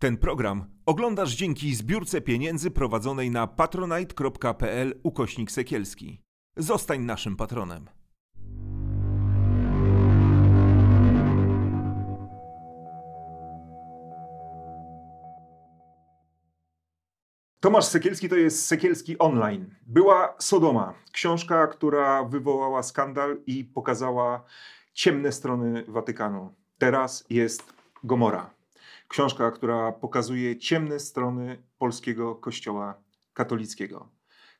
Ten program oglądasz dzięki zbiórce pieniędzy prowadzonej na patronite.pl ukośnik sekielski. Zostań naszym patronem. Tomasz Sekielski to jest Sekielski Online. Była Sodoma, książka, która wywołała skandal i pokazała ciemne strony Watykanu. Teraz jest Gomora. Książka, która pokazuje ciemne strony polskiego kościoła katolickiego.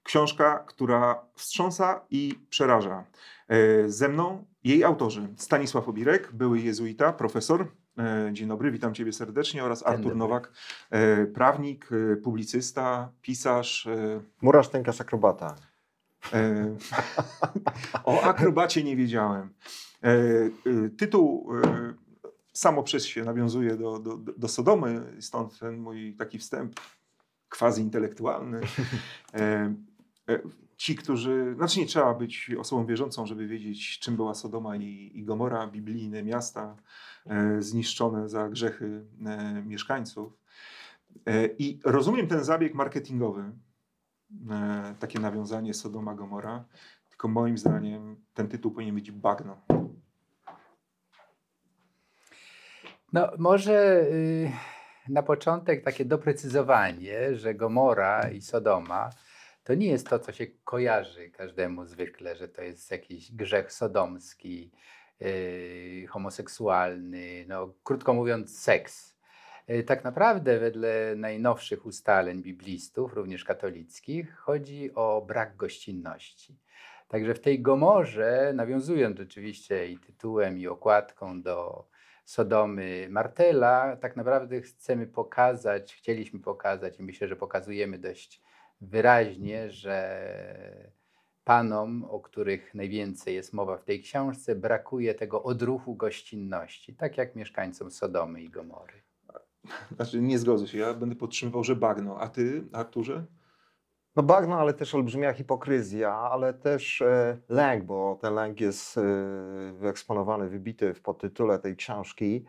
Książka, która wstrząsa i przeraża. E, ze mną jej autorzy Stanisław Obirek, były jezuita, profesor. E, dzień dobry, witam Ciebie serdecznie oraz Artur dobry. Nowak, e, prawnik, publicysta, pisarz. Murarz, tękarz, akrobata. O akrobacie nie wiedziałem. Tytuł samo przez się nawiązuje do, do, do Sodomy, stąd ten mój taki wstęp quasi intelektualny. E, e, ci, którzy, znaczy nie trzeba być osobą wierzącą, żeby wiedzieć, czym była Sodoma i, i Gomora, biblijne miasta e, zniszczone za grzechy e, mieszkańców. E, I rozumiem ten zabieg marketingowy, takie nawiązanie Sodoma, Gomora, tylko moim zdaniem ten tytuł powinien być bagno. No, może y, na początek takie doprecyzowanie, że Gomora i Sodoma to nie jest to, co się kojarzy każdemu zwykle, że to jest jakiś grzech sodomski, y, homoseksualny, no, krótko mówiąc, seks. Y, tak naprawdę, wedle najnowszych ustaleń biblistów, również katolickich, chodzi o brak gościnności. Także w tej Gomorze, nawiązując oczywiście i tytułem, i okładką do Sodomy Martela, tak naprawdę chcemy pokazać, chcieliśmy pokazać i myślę, że pokazujemy dość wyraźnie, że panom, o których najwięcej jest mowa w tej książce, brakuje tego odruchu gościnności, tak jak mieszkańcom Sodomy i Gomory. Znaczy, nie zgodzę się, ja będę podtrzymywał, że bagno. A ty, Arturze? No bagno, ale też olbrzymia hipokryzja, ale też e, lęk, bo ten lęk jest e, wyeksponowany, wybity w podtytule tej książki.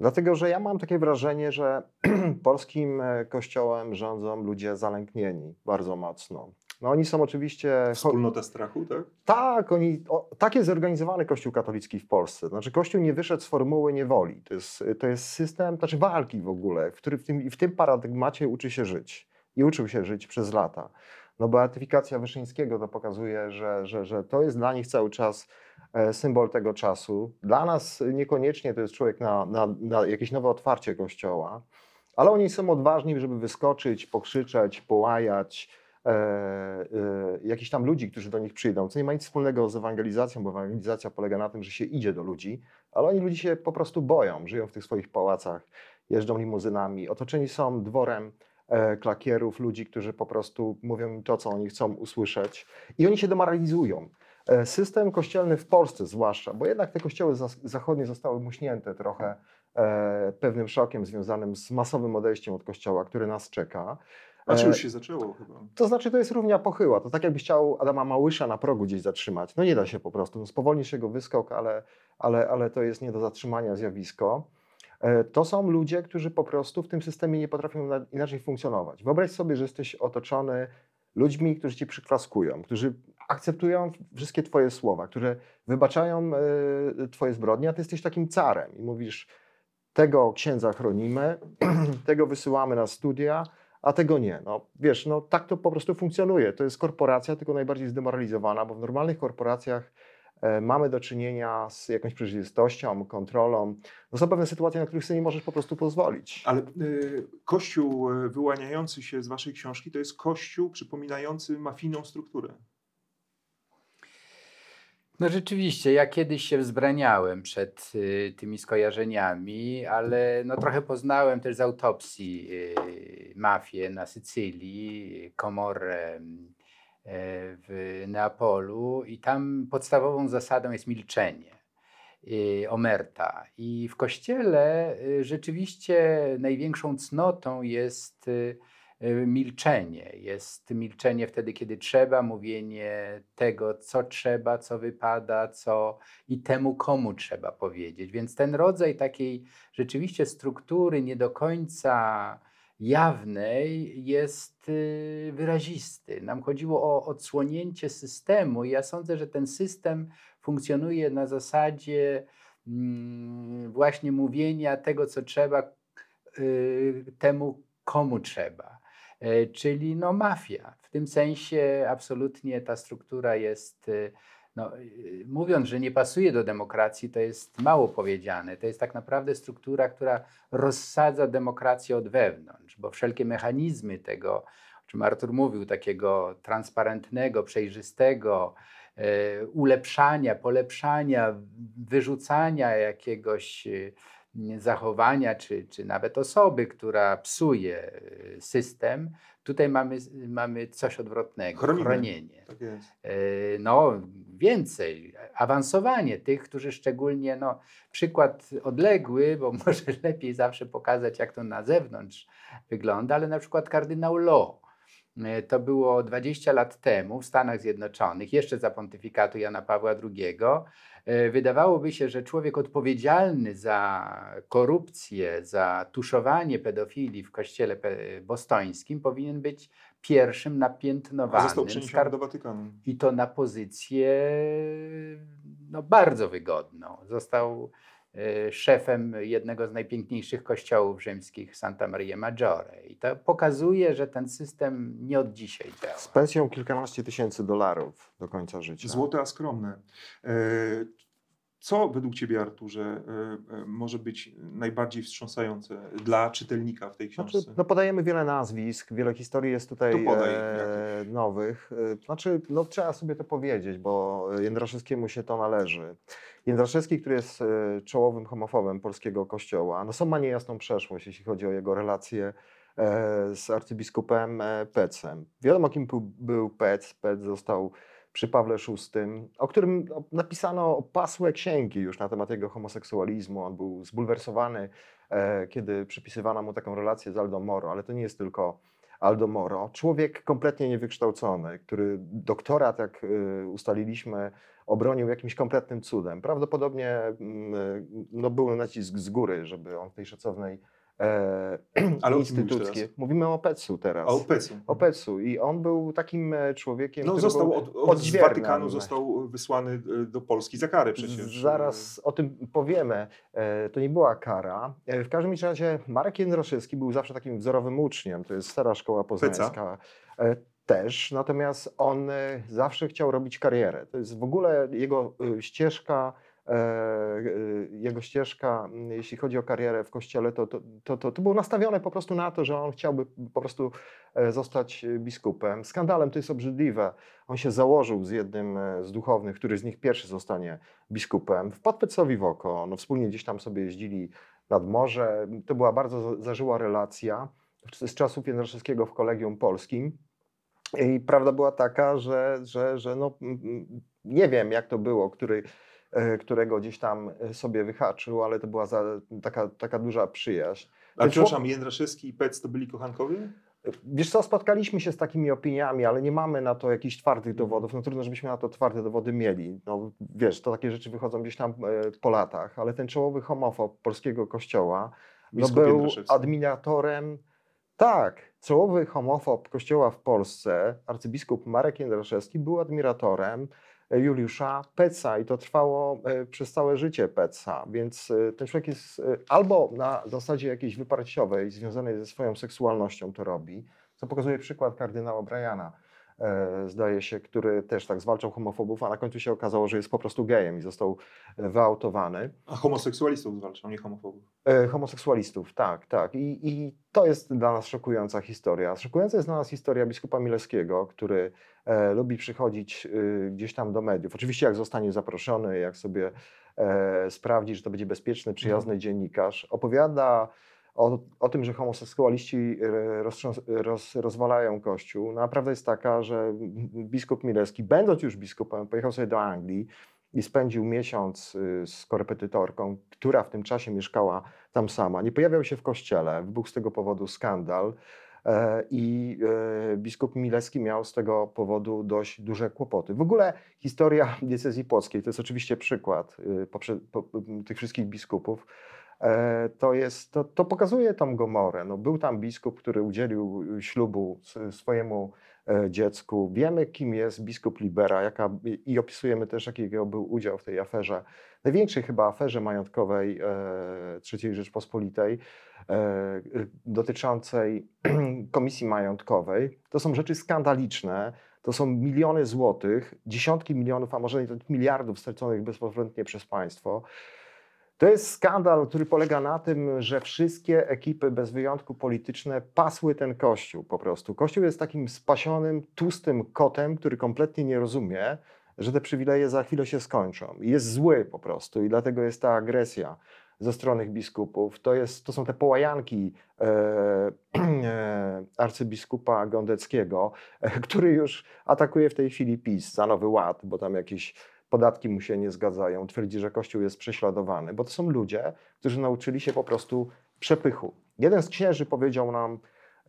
Dlatego, że ja mam takie wrażenie, że polskim e, kościołem rządzą ludzie zalęknieni bardzo mocno. No oni są oczywiście... Wspólnota strachu, tak? Tak, oni, o, tak jest zorganizowany Kościół katolicki w Polsce. Znaczy Kościół nie wyszedł z formuły niewoli. To jest, to jest system, znaczy walki w ogóle, w, który, w, tym, w tym paradygmacie uczy się żyć i uczył się żyć przez lata. No beatyfikacja Wyszyńskiego to pokazuje, że, że, że to jest dla nich cały czas e, symbol tego czasu. Dla nas niekoniecznie to jest człowiek na, na, na jakieś nowe otwarcie kościoła, ale oni są odważni, żeby wyskoczyć, pokrzyczeć, połajać, e, e, jakichś tam ludzi, którzy do nich przyjdą, co nie ma nic wspólnego z ewangelizacją, bo ewangelizacja polega na tym, że się idzie do ludzi, ale oni ludzi się po prostu boją, żyją w tych swoich pałacach, jeżdżą limuzynami, otoczeni są dworem klakierów, ludzi, którzy po prostu mówią im to, co oni chcą usłyszeć i oni się demoralizują. E, system kościelny w Polsce zwłaszcza, bo jednak te kościoły zachodnie zostały muśnięte trochę e, pewnym szokiem związanym z masowym odejściem od kościoła, który nas czeka. A czy już się zaczęło chyba? To znaczy, to jest równia pochyła. To tak jakby chciał Adama Małysza na progu gdzieś zatrzymać. No nie da się po prostu. No, spowolni się go wyskok, ale, ale, ale to jest nie do zatrzymania zjawisko. E, to są ludzie, którzy po prostu w tym systemie nie potrafią inaczej funkcjonować. Wyobraź sobie, że jesteś otoczony ludźmi, którzy ci przyklaskują, którzy akceptują wszystkie Twoje słowa, którzy wybaczają e, Twoje zbrodnie, a Ty jesteś takim carem i mówisz, tego księdza chronimy, tego wysyłamy na studia, a tego nie. No, wiesz, no, tak to po prostu funkcjonuje. To jest korporacja, tylko najbardziej zdemoralizowana, bo w normalnych korporacjach mamy do czynienia z jakąś przejrzystością, kontrolą. No są pewne sytuacje, na których sobie nie możesz po prostu pozwolić. Ale y, kościół e, wyłaniający się z waszej książki to jest kościół przypominający mafijną strukturę. No rzeczywiście, ja kiedyś się wzbraniałem przed y, tymi skojarzeniami, ale no trochę poznałem też z autopsji y, mafię na Sycylii, komorę E, w Neapolu i tam podstawową zasadą jest milczenie, e, omerta. I w kościele e, rzeczywiście największą cnotą jest y, milczenie. Jest milczenie wtedy, kiedy trzeba, mówienie tego, co trzeba, co wypada, co i temu, komu trzeba powiedzieć. Więc ten rodzaj takiej rzeczywiście struktury nie do końca jawnej jest y, wyrazisty. Nam chodziło o odsłonięcie systemu ja sądzę, że ten system funkcjonuje na zasadzie mm, właśnie mówienia tego, co trzeba, y, temu, komu trzeba. E, czyli no mafia. W tym sensie absolutnie ta struktura jest y, no, y, mówiąc, że nie pasuje do demokracji, to jest mało powiedziane. To jest tak naprawdę struktura, która rozsadza demokrację od wewnątrz, bo wszelkie mechanizmy tego, o czym Artur mówił, takiego transparentnego, przejrzystego, e, ulepszania, polepszania, wyrzucania jakiegoś e, zachowania, czy, czy nawet osoby, która psuje system, tutaj mamy, mamy coś odwrotnego, Chronimy. chronienie. Tak. E, No, więcej, awansowanie tych, którzy szczególnie, no, przykład odległy, bo może lepiej zawsze pokazać, jak to na zewnątrz wygląda, ale na przykład kardynał Law. E, To było 20 lat temu w Stanach Zjednoczonych, jeszcze za pontyfikatu Jana Pawła II. E, Wydawałoby się, że człowiek odpowiedzialny za korupcję, za tuszowanie pedofilii w kościele bostońskim powinien być pierwszym napiętnowanym. został przeniesiony do Watykanu. I to na pozycję no, bardzo wygodną. Został szefem jednego z najpiękniejszych kościołów rzymskich, Santa Maria Maggiore. I to pokazuje, że ten system nie od dzisiaj działa. Z pensją kilkanaście tysięcy dolarów do końca życia. Złote, a skromne. Co według Ciebie, Arturze, e, e, może być najbardziej wstrząsające dla czytelnika w tej książce? Znaczy, no podajemy wiele nazwisk, wiele historii jest tutaj podaj e, nowych. E, Znaczy, no trzeba sobie to powiedzieć, bo Jędraszewskiemu się to należy. Jędraszewski, który jest czołowym homofobem polskiego kościoła, no ma niejasną przeszłość, jeśli chodzi o jego relacje e, z arcybiskupem Pecem. Wiadomo, kim był Pec. Pec został przy Pawle VI, o którym no, napisano opasłe księgi już na temat jego homoseksualizmu. On był zbulwersowany, e, kiedy przypisywano mu taką relację z Aldo Moro, ale to nie jest tylko Aldo Moro. Człowiek kompletnie niewykształcony, który doktorat, jak y, ustaliliśmy, obronił jakimś kompletnym cudem. Prawdopodobnie mm, no, był nacisk z góry, żeby on w tej szacownej e, Ale teraz? Mówimy o Pecu teraz. O Pecu. O Pecu. I on był takim e, człowiekiem, No, który został od, od, z. Watykanu został wysłany e, do Polski za karę przecież. Zaraz o tym powiemy. E, To nie była kara. E, W każdym razie Marek Jędraszewski był zawsze takim wzorowym uczniem. To jest stara szkoła poznańska. E, Też, natomiast on zawsze chciał robić karierę. To jest w ogóle jego ścieżka, jego ścieżka, m, jeśli chodzi o karierę w kościele, to, to, to, to, to było nastawione po prostu na to, że on chciałby po prostu e, zostać biskupem. Skandalem to jest obrzydliwe. On się założył z jednym e, z duchownych, który z nich pierwszy zostanie biskupem. Wpadł Pecowi w oko. No, wspólnie gdzieś tam sobie jeździli nad morze. To była bardzo za- zażyła relacja z czasów Jędraszewskiego w Kolegium Polskim. I prawda była taka, że, że, że no, mm, mm, nie wiem jak to było, który, e, którego gdzieś tam e, sobie wyhaczył, ale to była za, taka, taka duża przyjaźń. A przepraszam, Jędraszewski i Pec to byli kochankowie? Wiesz co, spotkaliśmy się z takimi opiniami, ale nie mamy na to jakichś twardych dowodów. No trudno, żebyśmy na to twarde dowody mieli. No wiesz, to takie rzeczy wychodzą gdzieś tam e, po latach, ale ten czołowy homofob polskiego kościoła no, był admiratorem, tak, czołowy homofob kościoła w Polsce, arcybiskup Marek Jędraszewski był admiratorem e, Juliusza Peca i to trwało e, przez całe życie Peca, więc e, ten człowiek jest e, albo na zasadzie jakiejś wyparciowej, związanej ze swoją seksualnością to robi, co pokazuje przykład kardynała Briana, zdaje się, który też tak zwalczał homofobów, a na końcu się okazało, że jest po prostu gejem i został e, wyautowany. A homoseksualistów zwalczał, nie homofobów. E, homoseksualistów, tak, tak. I, I to jest dla nas szokująca historia. Szokująca jest dla nas historia biskupa Milewskiego, który e, lubi przychodzić e, gdzieś tam do mediów. Oczywiście jak zostanie zaproszony, jak sobie e, sprawdzi, że to będzie bezpieczny, przyjazny dziennikarz, opowiada o, o tym, że homoseksualiści e, roz, rozwalają Kościół. No, a prawda jest taka, że biskup Milewski, będąc już biskupem, pojechał sobie do Anglii i spędził miesiąc y, z korepetytorką, która w tym czasie mieszkała tam sama. Nie pojawiał się w kościele, wybuchł z tego powodu skandal. E, I e, biskup Milewski miał z tego powodu dość duże kłopoty. W ogóle historia diecezji płockiej to jest oczywiście przykład tych wszystkich biskupów. To, jest, to, to pokazuje tą Gomorę. No, był tam biskup, który udzielił ślubu swojemu dziecku. Wiemy, kim jest biskup Libera jaka, i opisujemy też, jakiego był udział w tej aferze, największej chyba aferze majątkowej III Rzeczpospolitej. E, dotyczącej komisji majątkowej. To są rzeczy skandaliczne. To są miliony złotych, dziesiątki milionów, a może nawet miliardów straconych bezpowrotnie przez państwo. To jest skandal, który polega na tym, że wszystkie ekipy bez wyjątku polityczne pasły ten kościół po prostu. Kościół jest takim spasionym, tłustym kotem, który kompletnie nie rozumie, że te przywileje za chwilę się skończą. Jest zły po prostu i dlatego jest ta agresja ze strony biskupów. To, jest, to są te połajanki e, e, arcybiskupa Gondeckiego, e, który już atakuje w tej chwili PiS za Nowy Ład, bo tam jakieś podatki mu się nie zgadzają. Twierdzi, że Kościół jest prześladowany, bo to są ludzie, którzy nauczyli się po prostu przepychu. Jeden z księży powiedział nam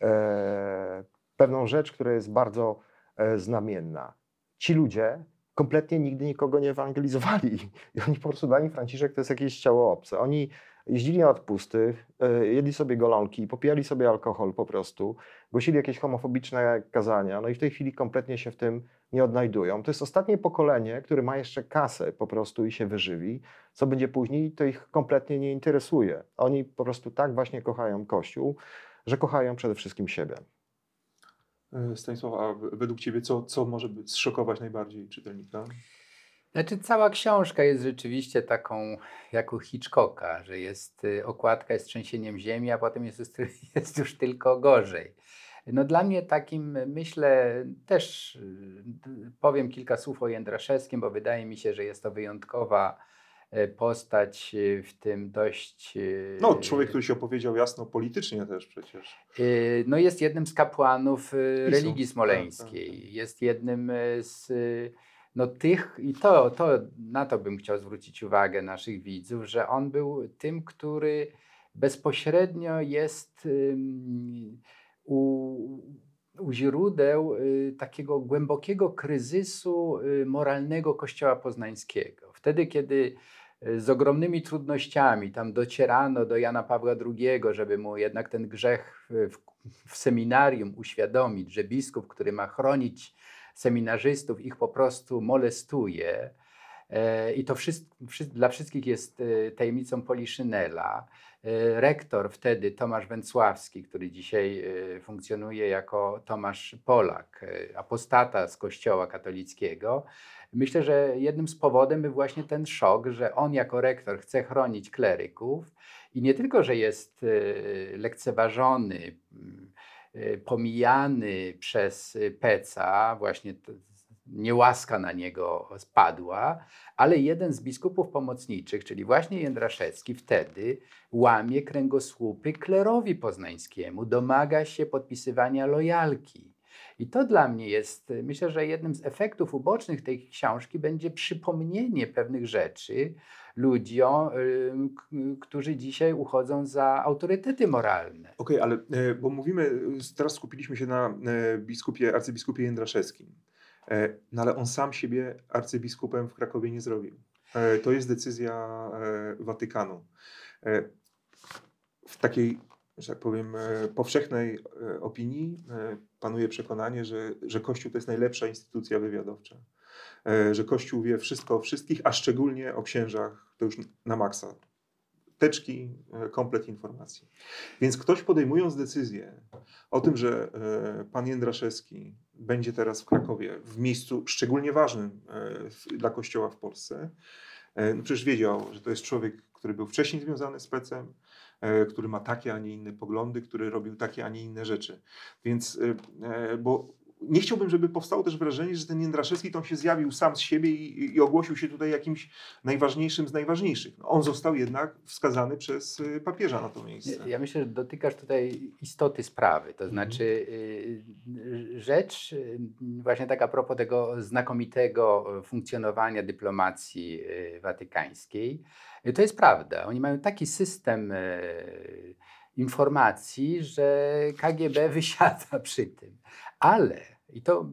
e, pewną rzecz, która jest bardzo e, znamienna. Ci ludzie kompletnie nigdy nikogo nie ewangelizowali. I oni po prostu dla nich Franciszek to jest jakieś ciało obce. Oni jeździli na odpusty, e, jedli sobie golonki, popijali sobie alkohol po prostu, głosili jakieś homofobiczne kazania, no i w tej chwili kompletnie się w tym nie odnajdują. To jest ostatnie pokolenie, które ma jeszcze kasę po prostu i się wyżywi. Co będzie później, to ich kompletnie nie interesuje. Oni po prostu tak właśnie kochają Kościół, że kochają przede wszystkim siebie. E, Stanisław, a według Ciebie co, co może zszokować najbardziej czytelnika? Znaczy, cała książka jest rzeczywiście taką jak u Hitchcocka, że jest y, okładka jest trzęsieniem ziemi, a potem jest, jest już tylko gorzej. No dla mnie takim, myślę, też y, powiem kilka słów o Jędraszewskim, bo wydaje mi się, że jest to wyjątkowa E, postać e, w tym dość. E, no, człowiek, który się opowiedział jasno politycznie też przecież. No, jest jednym z kapłanów religii smoleńskiej. Tak, tak, tak. Jest jednym z no, tych, i to, to, na to bym chciał zwrócić uwagę naszych widzów, że on był tym, który bezpośrednio jest u, u źródeł takiego głębokiego kryzysu moralnego Kościoła Poznańskiego. Wtedy, kiedy Y, z ogromnymi trudnościami. Tam docierano do Jana Pawła II, żeby mu jednak ten grzech w, w seminarium uświadomić, że biskup, który ma chronić seminarzystów, ich po prostu molestuje. E, I to wszystko, dla wszystkich jest e, tajemnicą Poliszynela. E, rektor wtedy Tomasz Węcławski, który dzisiaj funkcjonuje jako Tomasz Polak, apostata z Kościoła katolickiego, Myślę, że jednym z powodów był właśnie ten szok, że on jako rektor chce chronić kleryków i nie tylko, że jest lekceważony, e, pomijany przez Peca, właśnie niełaska na niego spadła, ale jeden z biskupów pomocniczych, czyli właśnie Jędraszewski, wtedy łamie kręgosłupy klerowi poznańskiemu, domaga się podpisywania lojalki. I to dla mnie jest, myślę, że jednym z efektów ubocznych tej książki będzie przypomnienie pewnych rzeczy ludziom, którzy dzisiaj uchodzą za autorytety moralne. Okej, okay, ale e, bo mówimy, teraz skupiliśmy się na e, biskupie, arcybiskupie Jędraszewskim. E, no ale on sam siebie arcybiskupem w Krakowie nie zrobił. To jest decyzja Watykanu. W takiej że tak powiem, e, powszechnej e, opinii e, panuje przekonanie, że, że Kościół to jest najlepsza instytucja wywiadowcza. Że Kościół wie wszystko o wszystkich, a szczególnie o księżach, to już na maksa. Teczki, komplet informacji. Więc ktoś podejmując decyzję o tym, że pan Jędraszewski będzie teraz w Krakowie, w miejscu szczególnie ważnym dla Kościoła w Polsce, no przecież wiedział, że to jest człowiek, który był wcześniej związany z Pecem, E, który ma takie, a nie inne poglądy, który robił takie, a nie inne rzeczy. Więc, e, e, bo nie chciałbym, żeby powstało też wrażenie, że ten Jędraszewski to się zjawił sam z siebie i, i ogłosił się tutaj jakimś najważniejszym z najważniejszych. No, on został jednak wskazany przez papieża na to miejsce. Ja myślę, że dotykasz tutaj istoty sprawy. To mhm. znaczy y, rzecz y, właśnie tak a propos tego znakomitego funkcjonowania dyplomacji y, watykańskiej, to jest prawda. Oni mają taki system informacji, że KGB wysiada przy tym. Ale, i to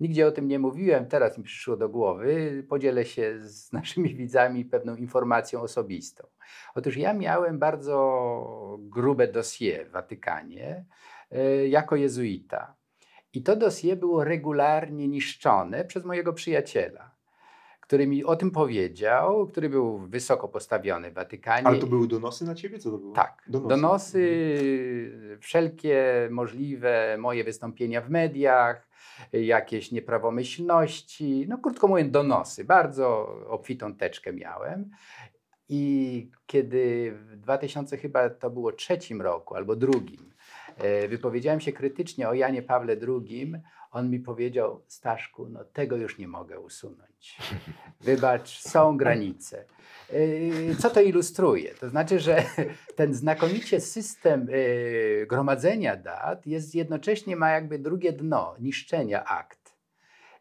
nigdzie o tym nie mówiłem, teraz mi przyszło do głowy, podzielę się z naszymi widzami pewną informacją osobistą. Otóż ja miałem bardzo grube dossier w Watykanie e, jako jezuita. I to dossier było regularnie niszczone przez mojego przyjaciela który mi o tym powiedział, który był wysoko postawiony w Watykanie. Ale to były donosy na ciebie? Co to było? Tak. Donosy, donosy wszelkie możliwe moje wystąpienia w mediach, jakieś nieprawomyślności, no krótko mówiąc donosy. Bardzo obfitą teczkę miałem. I kiedy w 2000 chyba to było trzecim roku albo drugim, e, wypowiedziałem się krytycznie o Janie Pawle II, on mi powiedział, Staszku, no tego już nie mogę usunąć. Wybacz, są granice. Yy, co to ilustruje? To znaczy, że ten znakomicie system yy, gromadzenia dat jest jednocześnie ma jakby drugie dno niszczenia akt.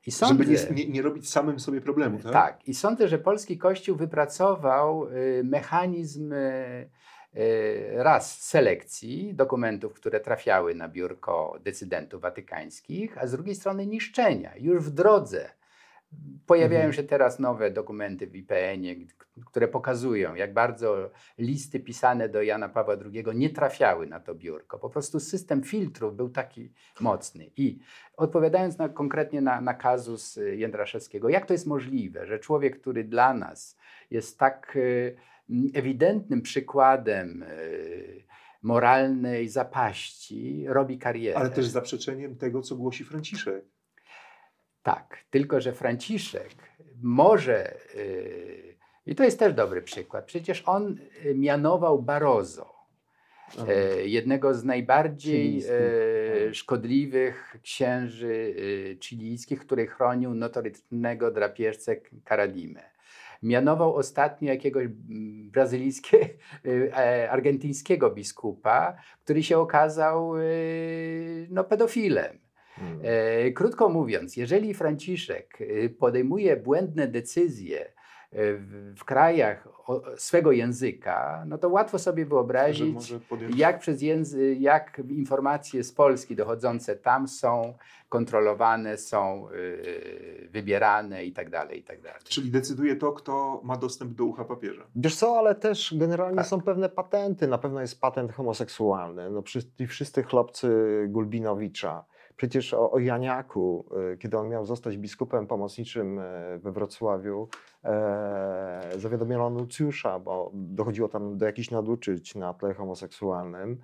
I sądzę, Żeby nie, nie, nie, robić samym sobie problemu, tak? Tak. I sądzę, że polski Kościół wypracował yy, mechanizm Y, raz selekcji dokumentów, które trafiały na biurko decydentów watykańskich, a z drugiej strony niszczenia. Już w drodze pojawiają mhm. się teraz nowe dokumenty w IPN-ie, które pokazują, jak bardzo listy pisane do Jana Pawła II nie trafiały na to biurko. Po prostu system filtrów był taki mocny. I odpowiadając na, konkretnie na, na kazus y, Jędraszewskiego, jak to jest możliwe, że człowiek, który dla nas jest tak y, ewidentnym przykładem e, moralnej zapaści robi karierę. Ale też zaprzeczeniem tego, co głosi Franciszek. Tak, tylko że Franciszek może, e, i to jest też dobry przykład, przecież on e, mianował Barozo, jednego z najbardziej tak. szkodliwych księży chilijskich, który chronił notorytnego drapieżcę Karadimę mianował ostatnio jakiegoś mm, brazylijskiego, e, argentyńskiego biskupa, który się okazał y, no, pedofilem. Hmm. E, krótko mówiąc, jeżeli Franciszek y, podejmuje błędne decyzje, w krajach swego języka, no to łatwo sobie wyobrazić, jak przez język, jak informacje z Polski dochodzące tam są kontrolowane, są yy, wybierane i tak dalej, i tak dalej. Czyli decyduje to, kto ma dostęp do ucha papieża. Wiesz co, ale też generalnie tak. są pewne patenty. Na pewno jest patent homoseksualny. No, wszyscy chłopcy Gulbinowicza, Przecież o, o Janiaku, e, kiedy on miał zostać biskupem pomocniczym e, we Wrocławiu, e, zawiadomiono nucjusza, bo dochodziło tam do jakichś naduczyć na tle homoseksualnym.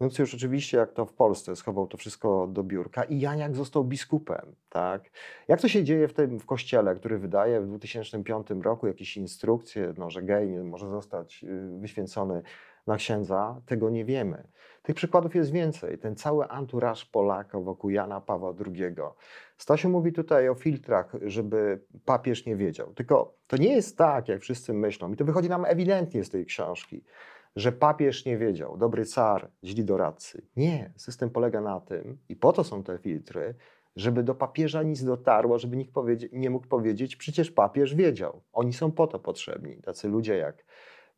Nucjusz oczywiście, jak to w Polsce, schował to wszystko do biurka i Janiak został biskupem. Tak? Jak to się dzieje w tym w kościele, który wydaje w 2005 roku jakieś instrukcje, no, że gej nie może zostać y, wyświęcony na księdza, tego nie wiemy. Tych przykładów jest więcej. Ten cały anturaż Polaka wokół Jana Pawła II. Stasiu mówi tutaj o filtrach, żeby papież nie wiedział. Tylko to nie jest tak, jak wszyscy myślą, i to wychodzi nam ewidentnie z tej książki, że papież nie wiedział, dobry car, źli doradcy. Nie, system polega na tym, i po to są te filtry, żeby do papieża nic dotarło, żeby nikt nie mógł powiedzieć, przecież papież wiedział. Oni są po to potrzebni, tacy ludzie jak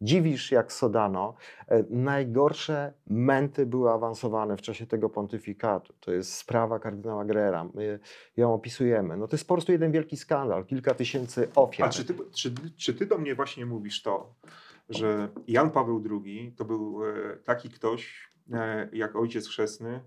Dziwisz jak Sodano. E, najgorsze męty były awansowane w czasie tego pontyfikatu. To jest sprawa kardynała Grera. My ją opisujemy. No to jest po prostu jeden wielki skandal. Kilka tysięcy ofiar. A czy ty, czy, czy ty do mnie właśnie mówisz to, że Jan Paweł II to był e, taki ktoś, e, jak ojciec chrzestny,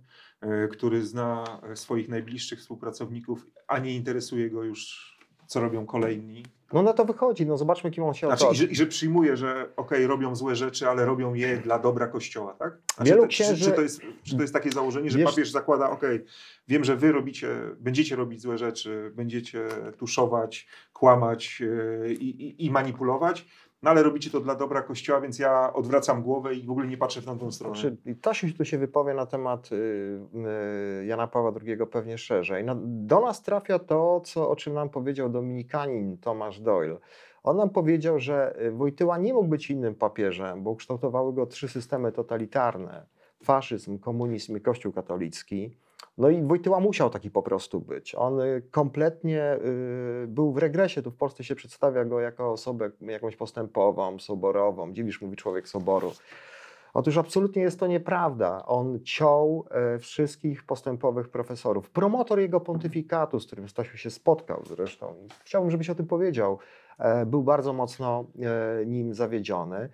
który zna swoich najbliższych współpracowników, a nie interesuje go już, co robią kolejni, no na to wychodzi, no zobaczmy, kim on się znaczy, i że, I że przyjmuje, że okej, okay, robią złe rzeczy, ale robią je dla dobra Kościoła, tak? Znaczy, Wielu księży... czy, czy, to jest, czy to jest takie założenie, że Wiesz... papież zakłada, okej, okay, wiem, że wy robicie, będziecie robić złe rzeczy, będziecie tuszować, kłamać yy, i, i manipulować, no ale robicie to dla dobra Kościoła, więc ja odwracam głowę i w ogóle nie patrzę w tamtą stronę. Znaczy, Tasiu tu się wypowie na temat y, y, Jana Pawła II pewnie szerzej. No, do nas trafia to, co, o czym nam powiedział dominikanin Tomasz Doyle. On nam powiedział, że y, Wojtyła nie mógł być innym papieżem, bo kształtowały go trzy systemy totalitarne. Faszyzm, komunizm i Kościół katolicki. No i Wojtyła musiał taki po prostu być. On y, kompletnie y, był w regresie. Tu w Polsce się przedstawia go jako osobę jakąś postępową, soborową. Dziwisz, mówi człowiek soboru. Otóż absolutnie jest to nieprawda. On ciął e, wszystkich postępowych profesorów. Promotor jego pontyfikatu, z którym Stasiu się spotkał zresztą, chciałbym, żebyś o tym powiedział, e, był bardzo mocno e, nim zawiedziony.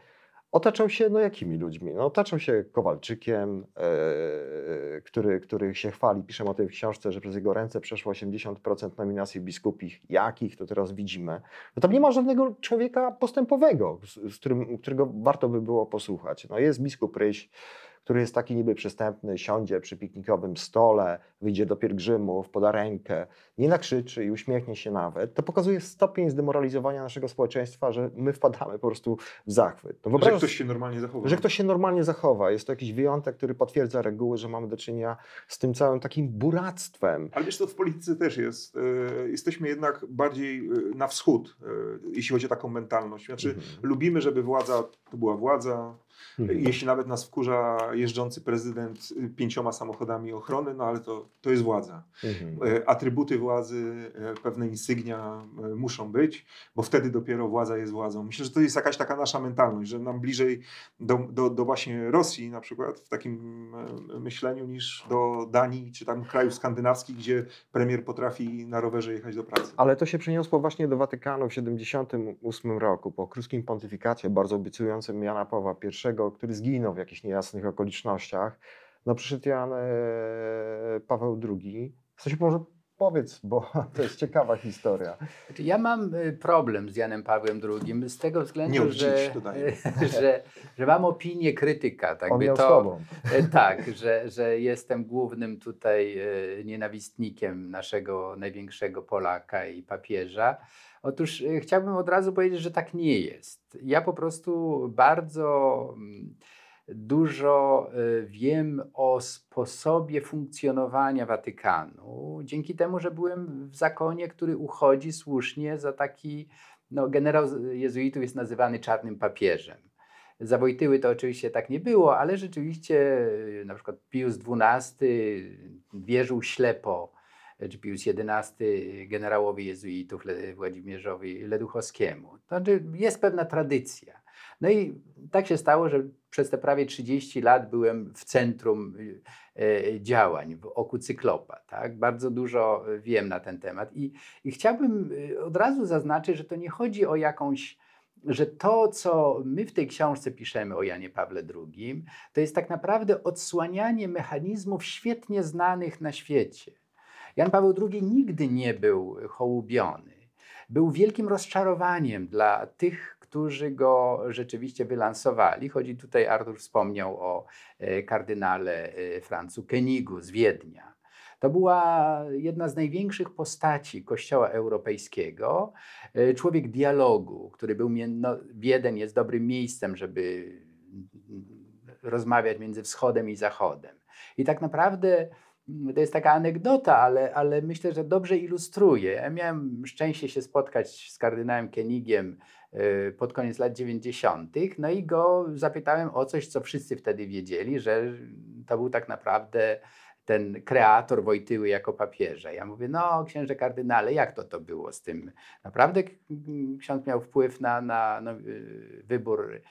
Otaczał się, no jakimi ludźmi? No, otaczał się Kowalczykiem, e, który, który się chwali, piszę o tym w książce, że przez jego ręce przeszło 80% nominacji biskupich. Jakich, to teraz widzimy. No tam nie ma żadnego człowieka postępowego, z, z którym, którego warto by było posłuchać. No jest biskup Ryś, który jest taki niby przystępny, siądzie przy piknikowym stole, wyjdzie do pielgrzymów, poda rękę, nie nakrzyczy i uśmiechnie się nawet, to pokazuje stopień zdemoralizowania naszego społeczeństwa, że my wpadamy po prostu w zachwyt. No że ktoś się normalnie zachowa. Że ktoś się normalnie zachowa. Jest to jakiś wyjątek, który potwierdza reguły, że mamy do czynienia z tym całym takim buractwem. Ale wiesz, to w polityce też jest. E, jesteśmy jednak bardziej e, na wschód, e, jeśli chodzi o taką mentalność. Znaczy, mhm. lubimy, żeby władza to była władza, Mhm. Jeśli nawet nas wkurza jeżdżący prezydent pięcioma samochodami ochrony, no ale to, to jest władza. Mhm. E, atrybuty władzy, e, pewne insygnia e, muszą być, bo wtedy dopiero władza jest władzą. Myślę, że to jest jakaś taka nasza mentalność, że nam bliżej do, do, do właśnie Rosji na przykład w takim myśleniu niż do Danii czy tam krajów skandynawskich, gdzie premier potrafi na rowerze jechać do pracy. Ale to się przeniosło właśnie do Watykanu w 1978 roku po kruskim pontyfikacie, bardzo obiecującym Jana Pawła I który zginął w jakichś niejasnych okolicznościach, no przyszedł Jan e, Paweł II. Coś może powiedz, bo to jest ciekawa historia. Znaczy, ja mam e, problem z Janem Pawłem II z tego względu, że, że, że mam opinię krytyka. Tak On miał to, tobą. E, tak, że, że jestem głównym tutaj nienawistnikiem naszego największego Polaka i papieża. Otóż y, chciałbym od razu powiedzieć, że tak nie jest. Ja po prostu bardzo mm, dużo y, wiem o sposobie funkcjonowania Watykanu, dzięki temu, że byłem w zakonie, który uchodzi słusznie za taki, no, generał jezuitów jest nazywany czarnym papieżem. Za Wojtyły to oczywiście tak nie było, ale rzeczywiście y, na przykład Pius XII wierzył ślepo czy Pius XI generałowi jezuitów Włodzimierzowi Leduchowskiemu. To znaczy jest pewna tradycja. No i tak się stało, że przez te prawie 30 lat byłem w centrum e, działań, w oku cyklopa. Tak? Bardzo dużo wiem na ten temat i, i chciałbym e, od razu zaznaczyć, że to nie chodzi o jakąś że to, co my w tej książce piszemy o Janie Pawle II, to jest tak naprawdę odsłanianie mechanizmów świetnie znanych na świecie. Jan Paweł II nigdy nie był hołubiony. Był wielkim rozczarowaniem dla tych, którzy go rzeczywiście wylansowali. Chodzi tutaj, Artur wspomniał o e, kardynale e, Francu Kenigu z Wiednia. To była jedna z największych postaci Kościoła Europejskiego, e, człowiek dialogu, który był, no, Wiedeń jest dobrym miejscem, żeby rozmawiać między wschodem i zachodem. I tak naprawdę to jest taka anegdota, ale, ale myślę, że dobrze ilustruje. Ja miałem szczęście się spotkać z kardynałem Kenigiem y, pod koniec lat 90., no i go zapytałem o coś, co wszyscy wtedy wiedzieli, że to był tak naprawdę ten kreator Wojtyły jako papieża. Ja mówię, no księże kardynale, jak to to było z tym? Naprawdę ksiądz miał wpływ na, na, na y, wybór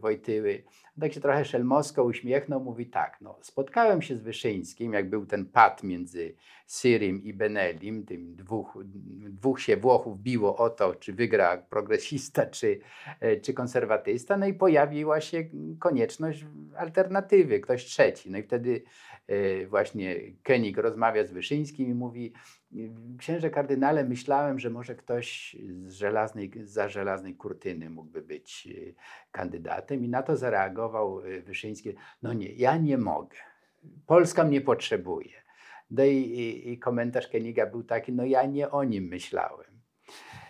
Wojtyły. Tak się trochę szelmosko uśmiechnął, mówi tak, no, spotkałem się z Wyszyńskim, jak był ten pad między Syrym i Benelim, tym dwóch, dwóch się Włochów biło o to, czy wygra progresista, czy, e, czy konserwatysta, no i pojawiła się konieczność alternatywy, ktoś trzeci. No i wtedy e, właśnie Kenig rozmawia z Wyszyńskim i mówi, księże kardynale, myślałem, że może ktoś z żelaznej, za żelaznej kurtyny mógłby być e, kandydatem i na to zareagował Wyszyński, no nie, ja nie mogę. Polska mnie potrzebuje. No i, i, i komentarz Keniga był taki, no ja nie o nim myślałem.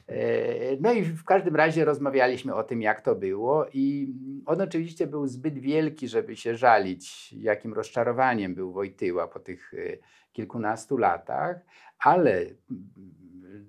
E, no i w każdym razie rozmawialiśmy o tym, jak to było, i on oczywiście był zbyt wielki, żeby się żalić, jakim rozczarowaniem był Wojtyła po tych e, kilkunastu latach, ale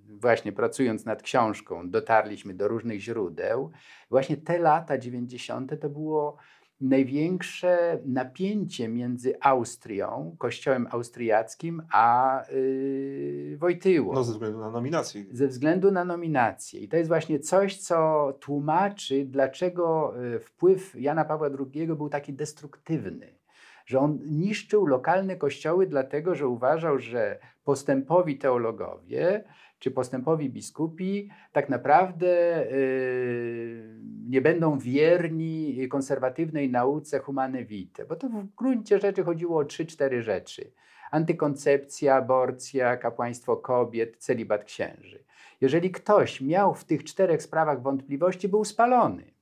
właśnie pracując nad książką, dotarliśmy do różnych źródeł. Właśnie te lata 90. to było największe napięcie między Austrią, kościołem austriackim, a yy, Wojtyłą. No ze względu na nominację. Ze względu na nominację. I to jest właśnie coś, co tłumaczy, dlaczego y, wpływ Jana Pawła II był taki destruktywny. Że on niszczył lokalne kościoły, dlatego że uważał, że postępowi teologowie czy postępowi biskupi tak naprawdę yy, nie będą wierni konserwatywnej nauce humane vitae, bo to w gruncie rzeczy chodziło o trzy, cztery rzeczy. Antykoncepcja, aborcja, kapłaństwo kobiet, celibat księży. Jeżeli ktoś miał w tych czterech sprawach wątpliwości, był spalony.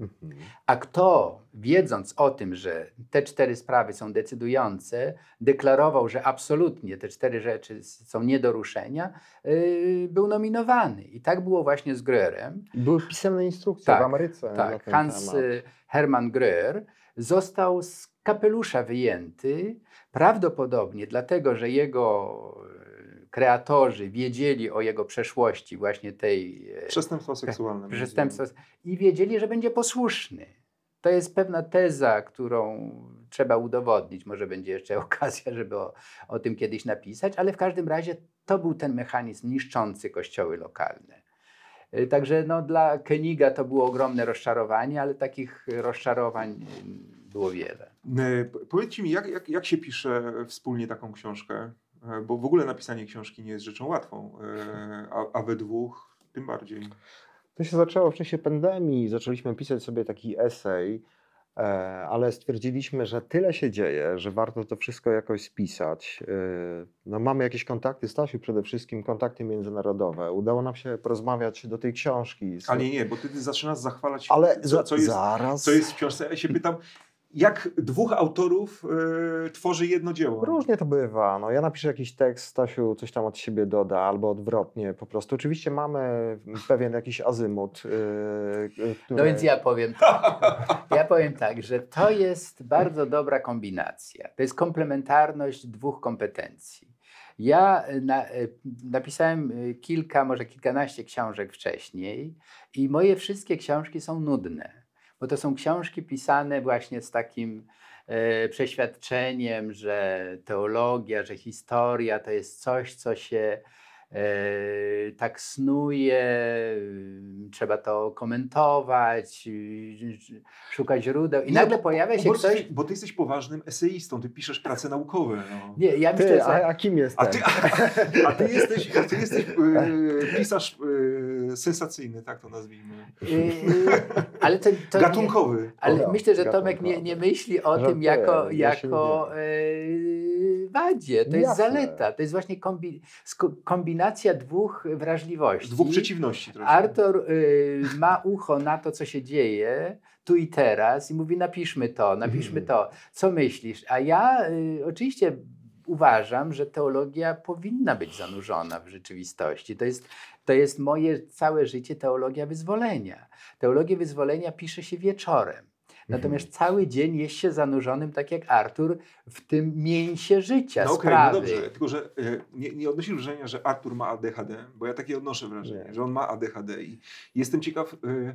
Mhm. A kto, wiedząc o tym, że te cztery sprawy są decydujące, deklarował, że absolutnie te cztery rzeczy są nie do ruszenia, yy, był nominowany. I tak było właśnie z Gröerem. Były pisemne instrukcje Tak, w Ameryce. Tak, Hans y, Hermann Gröer został z kapelusza wyjęty, prawdopodobnie dlatego, że jego kreatorzy wiedzieli o jego przeszłości, właśnie tej e, Przestępstwa seksualne. przestępstwa i wiedzieli, że będzie posłuszny. To jest pewna teza, którą trzeba udowodnić. Może będzie jeszcze okazja, żeby o, o tym kiedyś napisać, ale w każdym razie to był ten mechanizm niszczący kościoły lokalne. Y, Także no, dla Keniga to było ogromne rozczarowanie, ale takich rozczarowań y, było wiele. E, Powiedzcie mi, jak, jak, jak się pisze wspólnie taką książkę? E, Bo w ogóle napisanie książki nie jest rzeczą łatwą, e, a, a we dwóch tym bardziej. To się zaczęło w czasie pandemii. Zaczęliśmy pisać sobie taki esej, e, ale stwierdziliśmy, że tyle się dzieje, że warto to wszystko jakoś spisać. No, mamy jakieś kontakty, Stasiu przede wszystkim, kontakty międzynarodowe. Udało nam się porozmawiać do tej książki. z- Ale nie, nie, bo ty, ty zaczynasz zachwalać, Ale co, za, co, jest, zaraz. co jest w książce. Ja się pytam, jak dwóch autorów e, tworzy jedno dzieło? Różnie to bywa. No, ja napiszę jakiś tekst, Stasiu coś tam od siebie doda, albo odwrotnie po prostu. Oczywiście mamy pewien jakiś azymut. Yy, który... No więc ja powiem tak. Ja powiem tak, że to jest bardzo dobra kombinacja. To jest komplementarność dwóch kompetencji. Ja y, na, y, napisałem y, kilka, może kilkanaście książek wcześniej i moje wszystkie książki są nudne, bo to są książki pisane właśnie z takim e, przeświadczeniem, że teologia, że historia to jest coś, co się e, tak snuje, trzeba to komentować, szukać źródeł. I Nie, nagle pojawia się bo, ktoś. Bo ty jesteś poważnym eseistą, ty piszesz prace naukowe. No. Nie, ja myślę, Ty, a, a kim jestem? A ty, a ty jesteś, a ty jesteś e, pisarz sensacyjny, tak to nazwijmy. ale to, to nie, Gatunkowy. Ale O, myślę, że gatunkowy. Tomek nie, nie myśli o tym jako, jako nie e, wadzie. To jest Jasne. zaleta. To jest właśnie kombi, kombinacja dwóch wrażliwości. Dwóch przeciwności trochę. Artur y, ma ucho na to, co się dzieje tu i teraz i mówi napiszmy to, napiszmy Mhm. to. Co myślisz? A ja y, oczywiście uważam, że teologia powinna być zanurzona w rzeczywistości. To jest, to jest moje całe życie teologia wyzwolenia. Teologię wyzwolenia pisze się wieczorem. Natomiast Mhm. cały dzień jest się zanurzonym, tak jak Artur, w tym mięsie życia, No okej, no sprawy. dobrze, tylko że e, nie, nie odnosisz wrażenia, że Artur ma ADHD, bo ja takie odnoszę wrażenie, Nie. że on ma ADHD i jestem ciekaw, e,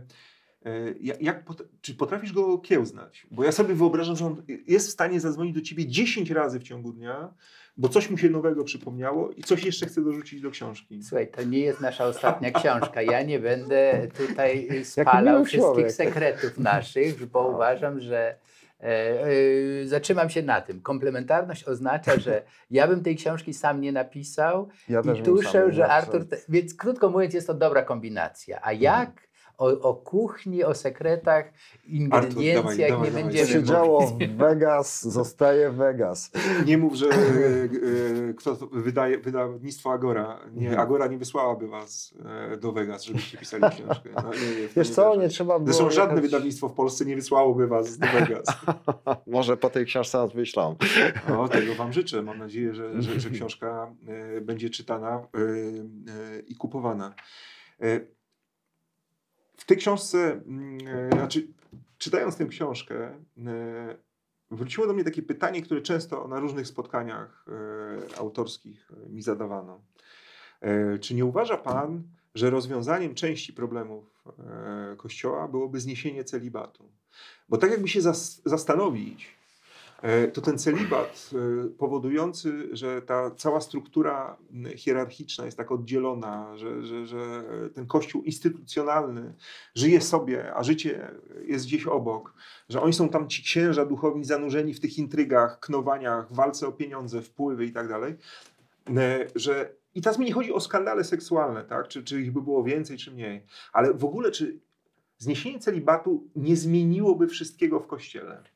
e, jak, czy potrafisz go kiełznać? Bo ja sobie wyobrażam, że on jest w stanie zadzwonić do ciebie 10 razy w ciągu dnia, bo coś mu się nowego przypomniało i coś jeszcze chce dorzucić do książki. Słuchaj, to nie jest nasza ostatnia książka. Ja nie będę tutaj spalał wszystkich sekretów naszych, bo uważam, że e, e, zatrzymam się na tym. Komplementarność oznacza, że ja bym tej książki sam nie napisał Ja i tuszę, że. Artur... Więc krótko mówiąc jest to dobra kombinacja. A jak o, o kuchni, o sekretach, ingrediencjach dawaj, nie Co będziemy się działo w Vegas, zostaje Vegas. Nie mów, że e, e, kto to wydaje, wydawnictwo Agora. Nie, Mhm. Agora nie wysłałaby was e, do Vegas, żebyście pisali książkę. No, nie, nie, Wiesz nie co, wierzę. nie trzeba było... Zresztą żadne jechać- wydawnictwo w Polsce nie wysłałoby was do Vegas. Może po tej książce nas wyślą. O, tego wam życzę. Mam nadzieję, że, że, że książka e, będzie czytana e, e, i kupowana. W tej książce, mm, e, znaczy czytając tę książkę, e, wróciło do mnie takie pytanie, które często na różnych spotkaniach e, autorskich mi zadawano. Czy nie uważa pan, że rozwiązaniem części problemów Kościoła byłoby zniesienie celibatu? Bo tak jakby się zas zastanowić, to ten celibat e, powodujący, że ta cała struktura hierarchiczna jest tak oddzielona, że, że, że ten kościół instytucjonalny żyje sobie, a życie jest gdzieś obok, że oni są tam ci księża duchowi zanurzeni w tych intrygach, knowaniach, walce o pieniądze, wpływy i tak dalej, że i teraz mi nie chodzi o skandale seksualne, tak? czy, czy ich by było więcej, czy mniej, ale w ogóle czy zniesienie celibatu nie zmieniłoby wszystkiego w Kościele?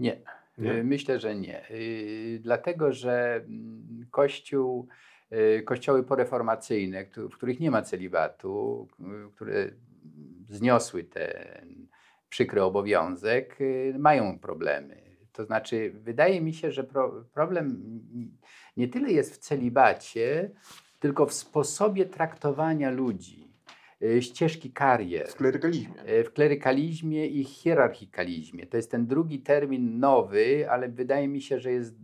Nie. nie? Y, myślę, że nie. Y, dlatego, że mm, Kościół, y, kościoły poreformacyjne, w których nie ma celibatu, które zniosły ten przykry obowiązek, mają problemy. To znaczy, wydaje mi się, że pro, problem nie tyle jest w celibacie, tylko w sposobie traktowania ludzi, ścieżki karier. W klerykalizmie. E, w klerykalizmie i hierarchikalizmie. To jest ten drugi termin nowy, ale wydaje mi się, że jest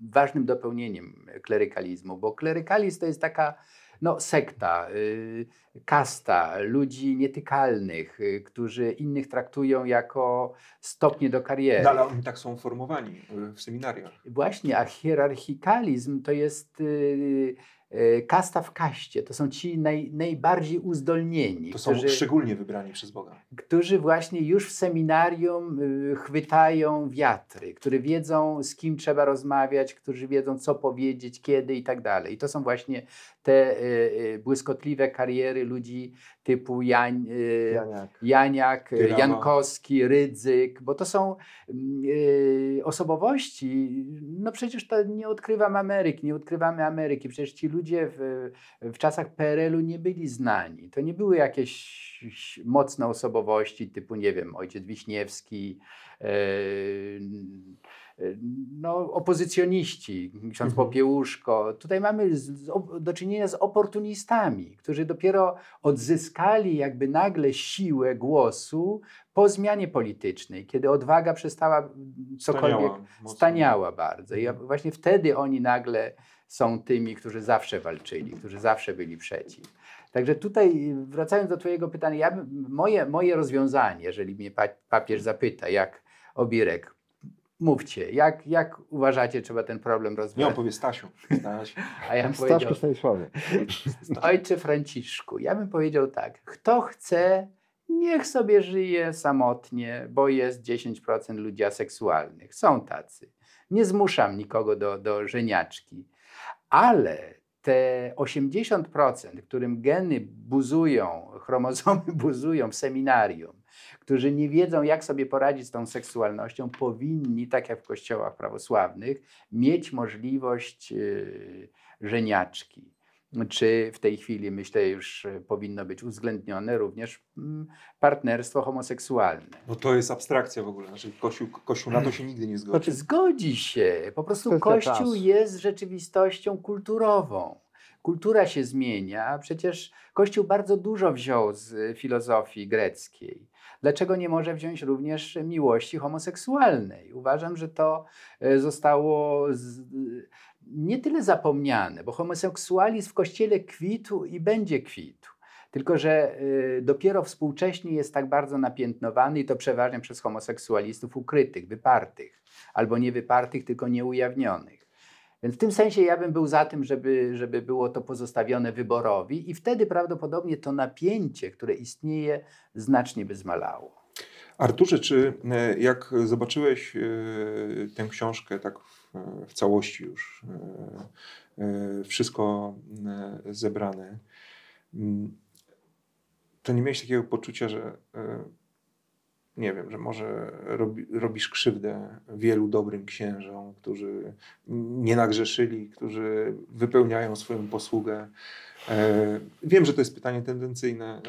ważnym dopełnieniem klerykalizmu, bo klerykalizm to jest taka no, sekta, y, kasta ludzi nietykalnych, y, którzy innych traktują jako stopnie do kariery. No, ale oni tak są formowani y, w seminariach. Właśnie, a hierarchikalizm to jest E, kasta w kaście. To są ci naj, najbardziej uzdolnieni. To są którzy, szczególnie wybrani przez Boga. Którzy właśnie już w seminarium y, chwytają wiatry, którzy wiedzą z kim trzeba rozmawiać, którzy wiedzą co powiedzieć, kiedy i tak dalej. I to są właśnie te y, y, błyskotliwe kariery ludzi typu Jań, Janiak, Janiak Jankowski, Rydzyk, bo to są osobowości, no przecież to nie odkrywam Ameryki, nie odkrywamy Ameryki, przecież ci ludzie w, w czasach PRL-u nie byli znani. To nie były jakieś mocne osobowości typu, nie wiem, ojciec Wiśniewski, e, no, opozycjoniści, ksiądz mhm. Popiełuszko. Tutaj mamy z, do czynienia z oportunistami, którzy dopiero odzyskali jakby nagle siłę głosu po zmianie politycznej, kiedy odwaga przestała cokolwiek, staniała, staniała bardzo. I mhm. właśnie wtedy oni nagle są tymi, którzy zawsze walczyli, którzy zawsze byli przeciw. Także tutaj, wracając do Twojego pytania, ja, moje, moje rozwiązanie, jeżeli mnie papież zapyta, jak Obirek, mówcie, jak, jak uważacie, trzeba ten problem rozwiązać? Nie, on powie Stasiu. Staś. A ja bym powiedział, Stanisławie. Ojcze Franciszku, ja bym powiedział tak, kto chce, niech sobie żyje samotnie, bo jest 10% ludzi aseksualnych. Są tacy. Nie zmuszam nikogo do, do żeniaczki ale te 80%, którym geny buzują, chromozomy buzują w seminarium, którzy nie wiedzą, jak sobie poradzić z tą seksualnością, powinni, tak jak w kościołach prawosławnych, mieć możliwość yy, żeniaczki czy w tej chwili, myślę, już e, powinno być uwzględnione również mm, partnerstwo homoseksualne. No to jest abstrakcja w ogóle. Znaczy, Kościół, Kościół na to się nigdy nie zgodzi. Znaczy, zgodzi się. Po prostu Kościół jest rzeczywistością kulturową. Kultura się zmienia, przecież Kościół bardzo dużo wziął z filozofii greckiej. Dlaczego nie może wziąć również miłości homoseksualnej? Uważam, że to e, zostało nie tyle zapomniane, bo homoseksualizm w kościele kwitł i będzie kwitł. Tylko, że y, dopiero współcześnie jest tak bardzo napiętnowany i to przeważnie przez homoseksualistów ukrytych, wypartych, albo nie wypartych, tylko nieujawnionych. Więc w tym sensie ja bym był za tym, żeby, żeby było to pozostawione wyborowi, i wtedy prawdopodobnie to napięcie, które istnieje, znacznie by zmalało. Arturze, czy e, jak zobaczyłeś e, tę książkę tak w całości już e, e, wszystko e, zebrane, mm, to nie miałeś takiego poczucia, że nie wiem, że może robi, robisz krzywdę wielu dobrym księżom, którzy nie nagrzeszyli, którzy wypełniają swoją posługę. wiem, że to jest pytanie tendencyjne,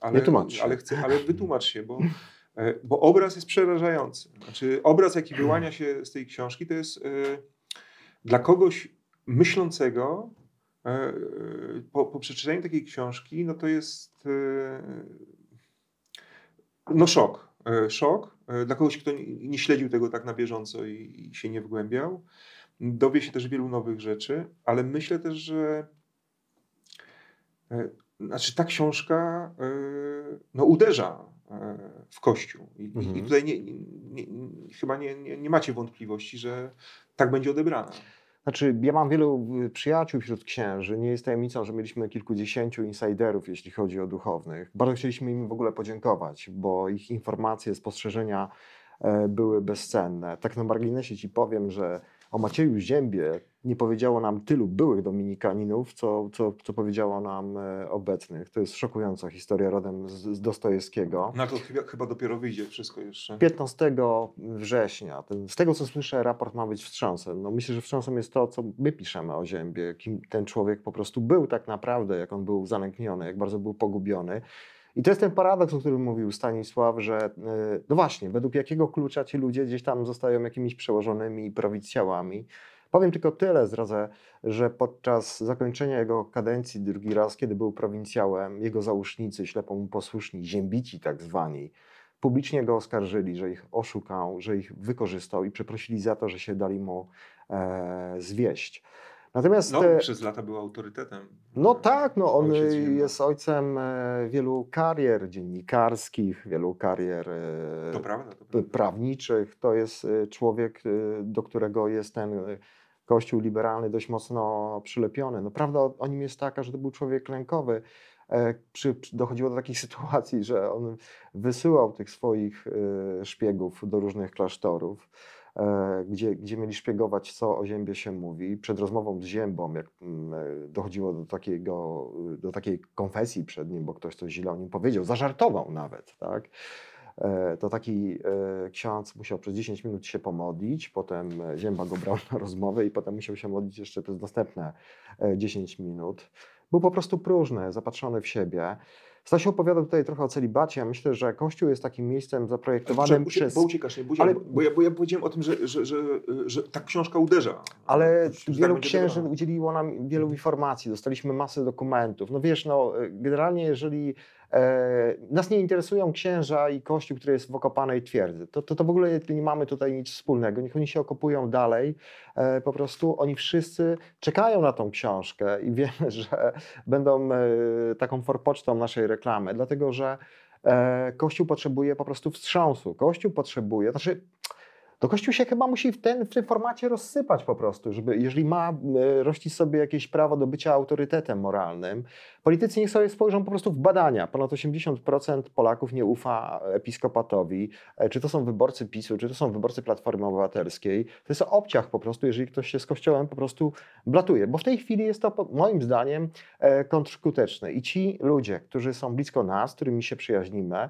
ale, ale, chcę, ale wytłumacz się, bo bo obraz jest przerażający. Znaczy, obraz, jaki wyłania się z tej książki, to jest e, dla kogoś myślącego, e, po, po przeczytaniu takiej książki, no to jest no szok. Szok dla kogoś, kto nie śledził tego tak na bieżąco i, i się nie wgłębiał. Dowie się też wielu nowych rzeczy, ale myślę też, że znaczy ta książka no, uderza w Kościół. I, Mhm. i tutaj nie, nie, nie, chyba nie, nie, macie wątpliwości, że tak będzie odebrana. Znaczy, ja mam wielu y, przyjaciół wśród księży. Nie jest tajemnicą, że mieliśmy kilkudziesięciu insiderów, jeśli chodzi o duchownych. Bardzo chcieliśmy im w ogóle podziękować, bo ich informacje, spostrzeżenia e, były bezcenne. Tak na marginesie ci powiem, że o Macieju Ziębie nie powiedziało nam tylu byłych dominikaninów, co, co, co powiedziało nam e, obecnych. To jest szokująca historia rodem z, z Dostojewskiego. Na to chyba, chyba dopiero wyjdzie wszystko jeszcze. 15 września. Ten, z tego co słyszę, raport ma być wstrząsem. No myślę, że wstrząsem jest to, co my piszemy o Ziębie, kim ten człowiek po prostu był tak naprawdę, jak on był zanękniony, jak bardzo był pogubiony. I to jest ten paradoks, o którym mówił Stanisław, że yy, no właśnie, według jakiego klucza ci ludzie gdzieś tam zostają jakimiś przełożonymi prowincjałami. Powiem tylko tyle, zdradzę, że podczas zakończenia jego kadencji drugi raz, kiedy był prowincjałem, jego załóżnicy, ślepo posłuszni, ziębici tak zwani, publicznie go oskarżyli, że ich oszukał, że ich wykorzystał i przeprosili za to, że się dali mu e, zwieść. Natomiast No, e, przez lata był autorytetem. no tak, no on jest ojcem e, wielu karier dziennikarskich, wielu karier e, To prawda, to prawda. prawniczych. To jest człowiek, do którego jest ten kościół liberalny dość mocno przylepiony. No prawda o, nim jest taka, że to był człowiek lękowy. Przy, dochodziło do takich sytuacji, że on wysyłał tych swoich szpiegów do różnych klasztorów, gdzie, gdzie mieli szpiegować, co o Ziębie się mówi. Przed rozmową z Ziębą, jak mm, e, dochodziło do, takiego, do takiej konfesji przed nim, bo ktoś coś źle o nim powiedział, zażartował nawet, tak? E, to taki e, ksiądz musiał przez 10 minut się pomodlić, potem e, Zięba go brał na rozmowę i potem musiał się modlić jeszcze przez następne e, 10 minut. Był po prostu próżny, zapatrzony w siebie. Stasiu opowiadał tutaj trochę o celibacie. Ja myślę, że Kościół jest takim miejscem zaprojektowanym Ucie- przez... Bo uciekasz, nie? Bo, Ale- bo, ja, bo ja powiedziałem o tym, że, że, że, że ta książka uderza. Ale tak wielu będzie księży udzieliło nam wielu informacji, dostaliśmy masę dokumentów. No wiesz, no generalnie jeżeli nas nie interesują księża i kościół, który jest w okopanej twierdzy, to, to, to w ogóle nie mamy tutaj nic wspólnego. Niech oni się okopują dalej. E, po prostu oni wszyscy czekają na tą książkę i wiemy, że będą e, taką forpocztą naszej reklamy, dlatego że e, Kościół potrzebuje po prostu wstrząsu. Kościół potrzebuje, znaczy to Kościół się chyba musi w, ten, w tym formacie rozsypać po prostu, żeby jeżeli ma e, rościć sobie jakieś prawo do bycia autorytetem moralnym, politycy niech sobie spojrzą po prostu w badania. Ponad 80% Polaków nie ufa episkopatowi. E, Czy to są wyborcy PiSu, czy to są wyborcy Platformy Obywatelskiej. To jest obciach po prostu, jeżeli ktoś się z Kościołem po prostu blatuje. Bo w tej chwili jest to moim zdaniem e, kontrskuteczne. I ci ludzie, którzy są blisko nas, którymi się przyjaźnimy,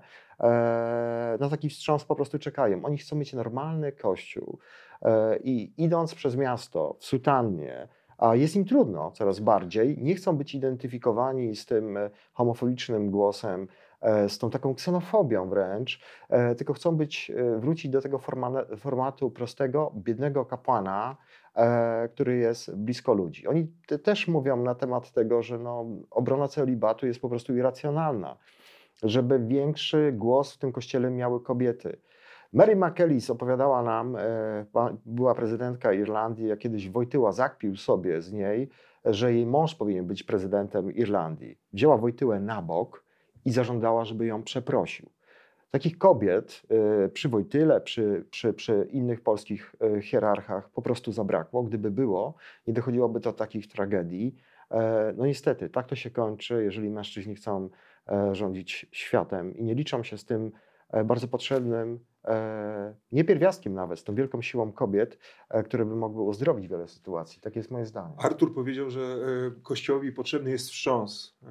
na taki wstrząs po prostu czekają. Oni chcą mieć normalny kościół e, i idąc przez miasto w sutannie, a jest im trudno coraz bardziej, nie chcą być identyfikowani z tym e, homofobicznym głosem, e, z tą taką ksenofobią wręcz, e, tylko chcą być, e, wrócić do tego formatu prostego, biednego kapłana, e, który jest blisko ludzi. Oni te- też mówią na temat tego, że no, obrona celibatu jest po prostu irracjonalna żeby większy głos w tym kościele miały kobiety. Mary McAllis opowiadała nam, e, była prezydentka Irlandii, jak kiedyś Wojtyła zakpił sobie z niej, że jej mąż powinien być prezydentem Irlandii. Wzięła Wojtyłę na bok i zażądała, żeby ją przeprosił. Takich kobiet e, przy Wojtyle, przy, przy, przy innych polskich e, hierarchach po prostu zabrakło. Gdyby było, nie dochodziłoby do takich tragedii. No niestety, tak to się kończy, jeżeli mężczyźni chcą rządzić światem i nie liczą się z tym e, bardzo potrzebnym, e, nie pierwiastkiem nawet, z tą wielką siłą kobiet, e, które by mogły uzdrowić wiele sytuacji. Tak jest moje zdanie. Artur powiedział, że e, Kościołowi potrzebny jest wstrząs. E,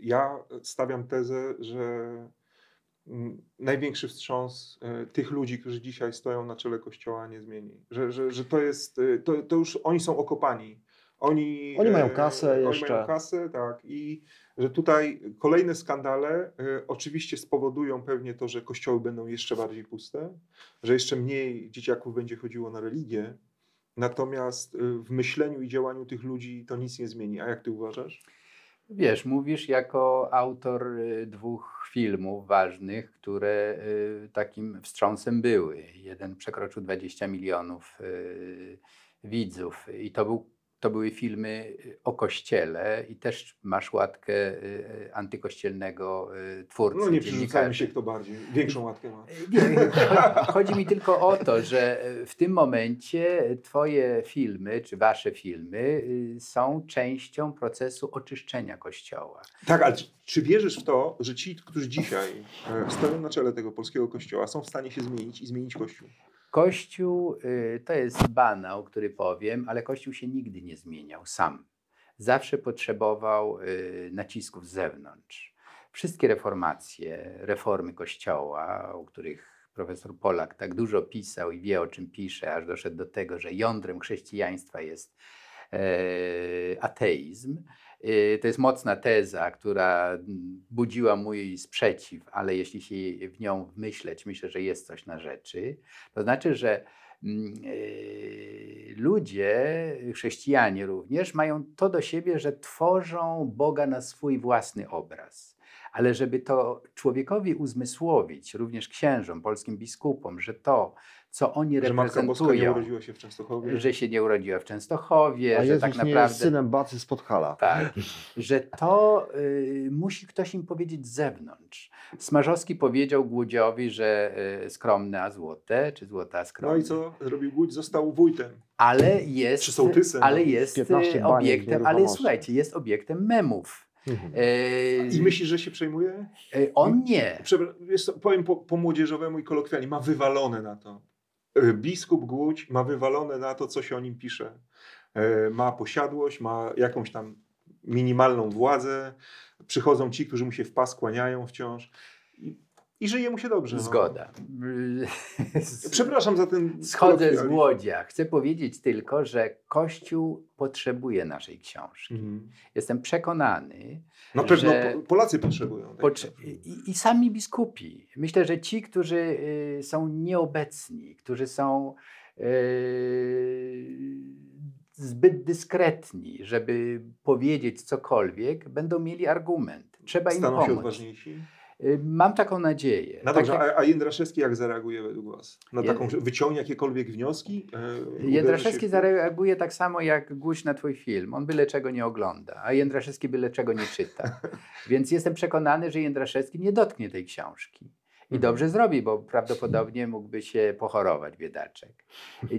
Ja stawiam tezę, że największy wstrząs e, tych ludzi, którzy dzisiaj stoją na czele Kościoła nie zmieni. Że, że, że to jest, e, to, to już oni są okopani. Oni, Oni mają e, kasę oni jeszcze. mają kasę, tak. I że tutaj kolejne skandale e, oczywiście spowodują pewnie to, że kościoły będą jeszcze bardziej puste, że jeszcze mniej dzieciaków będzie chodziło na religię. Natomiast y, w myśleniu i działaniu tych ludzi to nic nie zmieni. A jak ty uważasz? Wiesz, mówisz jako autor y, dwóch filmów ważnych, które takim wstrząsem były. Jeden przekroczył 20 milionów widzów i to był to były filmy o kościele i też masz łatkę y, antykościelnego y, twórcy. No nie przerzucajmy się kto bardziej. Większą łatkę ma. Nie, chodzi, mi tylko o to, że w tym momencie twoje filmy, czy wasze filmy y, są częścią procesu oczyszczenia Kościoła. Tak, ale czy, czy wierzysz w to, że ci, którzy dzisiaj e, stoją na czele tego polskiego kościoła, są w stanie się zmienić i zmienić kościół? Kościół y, to jest banał, który powiem, ale Kościół się nigdy nie zmieniał sam. Zawsze potrzebował y, nacisków z zewnątrz. Wszystkie reformacje, reformy Kościoła, o których profesor Polak tak dużo pisał i wie o czym pisze, aż doszedł do tego, że jądrem chrześcijaństwa jest e, ateizm. Y, To jest mocna teza, która mm, budziła mój sprzeciw, ale jeśli się w nią wmyśleć, myślę, że jest coś na rzeczy. To znaczy, że mm, y, ludzie, chrześcijanie również, mają to do siebie, że tworzą Boga na swój własny obraz. Ale żeby to człowiekowi uzmysłowić, również księżom, polskim biskupom, że to, co oni Że Matka nie reprezentują, się w Częstochowie? że się nie urodziła w Częstochowie, A że Jezus tak nie naprawdę. jest synem Bacy z Podhala. Tak, że to y, musi ktoś im powiedzieć z zewnątrz. Smarzowski powiedział Głudziowi, że y, skromne a złote, czy złota a skromne. No i co zrobił Głódź? Został wójtem. Ale jest, Czy sołtysem, ale jest 15 y, obiektem, ale słuchajcie, jest obiektem memów. Mhm. Y, I myślisz, że się przejmuje? y, on nie. Przebra- powiem po, po młodzieżowemu i kolokwialnie, ma wywalone na to. E, Biskup Głódź ma wywalone na to, co się o nim pisze. E, Ma posiadłość, ma jakąś tam minimalną władzę. Przychodzą ci, którzy mu się w pas kłaniają wciąż. I, żyje mu się dobrze. no. Zgoda. Przepraszam za ten Schodzę z głodzia. Chcę powiedzieć tylko, że Kościół potrzebuje naszej książki. Mhm. Jestem przekonany, Na pewno że- po- Polacy potrzebują. Potrze- i, I sami biskupi. Myślę, że ci, którzy y, są nieobecni, którzy są y, zbyt dyskretni, żeby powiedzieć cokolwiek, będą mieli argument. Trzeba im Staną się pomóc. odważniejsi. Y, Mam taką nadzieję. No Tak dobrze, jak- a, a Jędraszewski jak zareaguje według Was? Na taką, że wyciągnie jakiekolwiek wnioski? E, Jędraszewski w- zareaguje tak samo jak Guś na twój film. On byle czego nie ogląda, a Jędraszewski byle czego nie czyta. Więc jestem przekonany, że Jędraszewski nie dotknie tej książki. I Mhm. dobrze zrobi, bo prawdopodobnie mógłby się pochorować, biedaczek.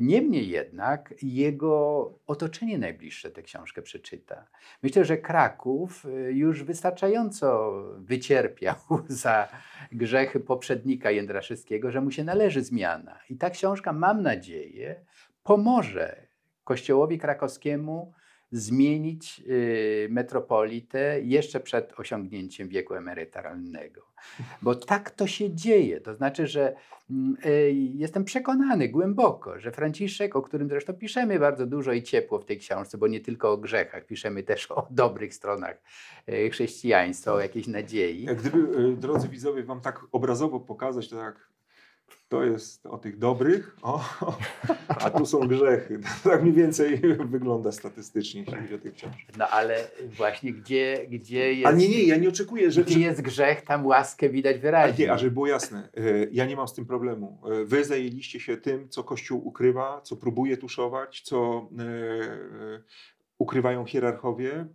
Niemniej jednak jego otoczenie najbliższe tę książkę przeczyta. Myślę, że Kraków y, już wystarczająco wycierpiał za grzechy poprzednika Jędraszewskiego, że mu się należy zmiana. I ta książka, mam nadzieję, pomoże Kościołowi krakowskiemu zmienić y, metropolitę jeszcze przed osiągnięciem wieku emerytalnego. Bo tak to się dzieje. To znaczy, że mm, y, jestem przekonany głęboko, że Franciszek, o którym zresztą piszemy bardzo dużo i ciepło w tej książce, bo nie tylko o grzechach, piszemy też o dobrych stronach y, chrześcijaństwa, o jakiejś nadziei. Gdyby, drodzy widzowie, wam tak obrazowo pokazać, to tak, to jest o tych dobrych, o, a tu są grzechy. Tak mniej więcej wygląda statystycznie, jeśli chodzi o tych książki. No ale właśnie gdzie, gdzie jest... A nie, nie, ja nie oczekuję, że... Gdzie jest grzech, tam łaskę widać a wyraźnie. nie, a żeby było jasne, e, ja nie mam z tym problemu. E, Wy zajęliście się tym, co Kościół ukrywa, co próbuje tuszować, co e, ukrywają hierarchowie, e,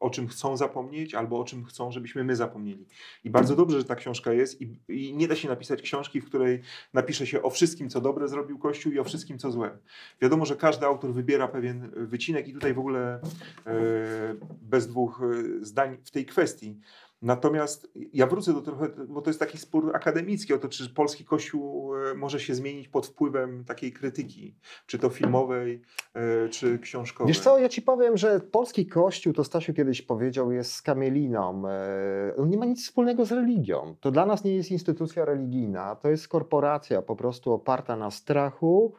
o czym chcą zapomnieć albo o czym chcą, żebyśmy my zapomnieli. I bardzo dobrze, że ta książka jest i, i nie da się napisać książki, w której napisze się o wszystkim, co dobre zrobił Kościół i o wszystkim, co złe. Wiadomo, że każdy autor wybiera pewien wycinek i tutaj w ogóle e, bez dwóch e, zdań w tej kwestii. Natomiast ja wrócę do trochę, bo to jest taki spór akademicki o to, czy polski kościół e, może się zmienić pod wpływem takiej krytyki, czy to filmowej, e, czy książkowej. Wiesz co, ja ci powiem, że polski kościół, to Stasiu kiedyś powiedział, jest skamieliną. E, On nie ma nic wspólnego z religią. To dla nas nie jest instytucja religijna, to jest korporacja po prostu oparta na strachu,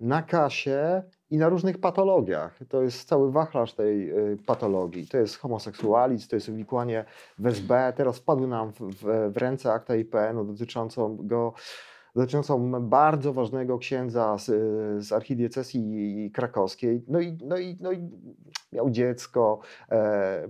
na kasie i na różnych patologiach. To jest cały wachlarz tej e, patologii. To jest homoseksualizm, to jest uwikłanie w SB. Teraz wpadły nam w, w, w ręce akta IPN-u dotyczącą go dotyczącą bardzo ważnego księdza z, z archidiecezji krakowskiej. No i, no i, no i miał dziecko, e,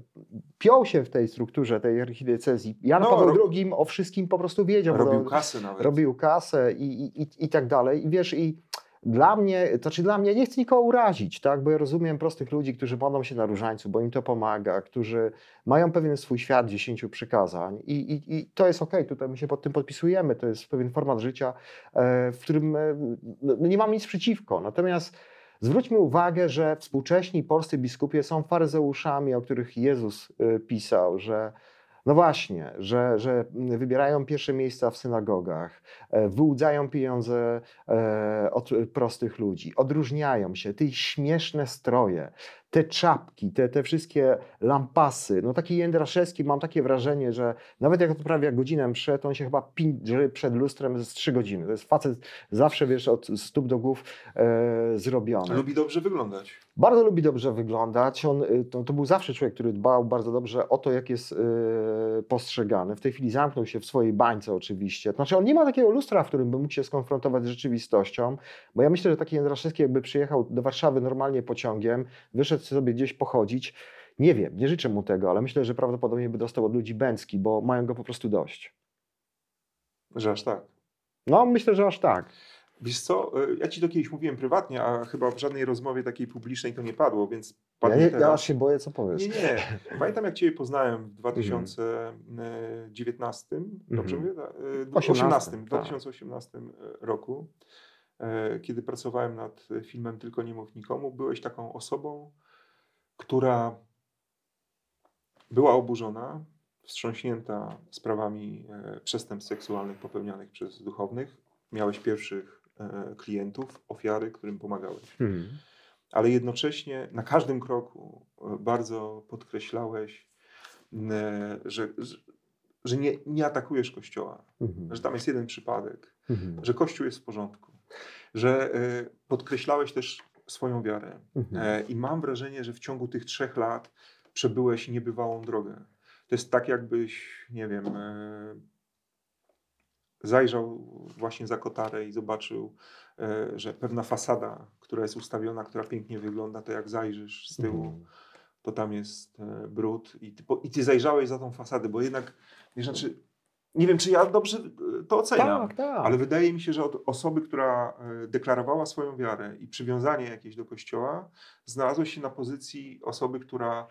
piął się w tej strukturze tej archidiecezji. Jan No, Paweł II o wszystkim po prostu wiedział. Robił kasę nawet. robił kasę i, i, i, i tak dalej. I wiesz, i Dla mnie, to znaczy dla mnie, nie chcę nikogo urazić, tak? bo ja rozumiem prostych ludzi, którzy modlą się na różańcu, bo im to pomaga, którzy mają pewien swój świat dziesięciu przykazań i, i, i to jest okay. tutaj my się pod tym podpisujemy, to jest pewien format życia, e, w którym e, no, no, nie mam nic przeciwko. Natomiast zwróćmy uwagę, że współcześni polscy biskupie są faryzeuszami, o których Jezus e, pisał, że no właśnie, że, że wybierają pierwsze miejsca w synagogach, e, wyłudzają pieniądze e, od prostych ludzi, odróżniają się, te śmieszne stroje, te czapki, te, te wszystkie lampasy, no taki Jędraszewski, mam takie wrażenie, że nawet jak odprawia godzinę mszę, to on się chyba pińczy przed lustrem z trzy godziny. To jest facet zawsze, wiesz, od stóp do głów e, zrobiony. Lubi dobrze wyglądać. Bardzo lubi dobrze wyglądać. On, y, to, to, był zawsze człowiek, który dbał bardzo dobrze o to, jak jest y, postrzegany. W tej chwili zamknął się w swojej bańce oczywiście. Znaczy on nie ma takiego lustra, w którym by mógł się skonfrontować z rzeczywistością, bo ja myślę, że taki Jędraszewski jakby przyjechał do Warszawy normalnie pociągiem, wyszedł sobie gdzieś pochodzić. Nie wiem, nie życzę mu tego, ale myślę, że prawdopodobnie by dostał od ludzi bęcki, bo mają go po prostu dość. Że aż tak? No, myślę, że aż tak. Wiesz co, e, ja ci to kiedyś mówiłem prywatnie, a chyba w żadnej rozmowie takiej publicznej to nie padło, więc ja, nie, ja się boję, co powiesz. Nie, nie. Pamiętam, jak Ciebie poznałem w 2019, mm. dobrze mm. mówię? 18, 2018 roku, e, kiedy pracowałem nad filmem Tylko nie mów nikomu, byłeś taką osobą, która była oburzona, wstrząśnięta sprawami e, przestępstw seksualnych popełnianych przez duchownych. Miałeś pierwszych E, klientów, ofiary, którym pomagałeś. Hmm. Ale jednocześnie na każdym kroku e, bardzo podkreślałeś, że, że nie, nie atakujesz Kościoła, hmm. że tam jest jeden przypadek, hmm. że Kościół jest w porządku, że e, podkreślałeś też swoją wiarę. Mhm. I mam wrażenie, że w ciągu tych trzech lat przebyłeś niebywałą drogę. To jest tak, jakbyś, nie wiem, zajrzał właśnie za kotarę i zobaczył, e, że pewna fasada, która jest ustawiona, która pięknie wygląda, to jak zajrzysz z tyłu, mhm. to tam jest e, brud i ty, i ty zajrzałeś za tą fasadę, bo jednak, wiesz, znaczy, nie wiem, czy ja dobrze e, to oceniam, tak, tak. ale wydaje mi się, że od osoby, która deklarowała swoją wiarę i przywiązanie jakieś do Kościoła, znalazłeś się na pozycji osoby, która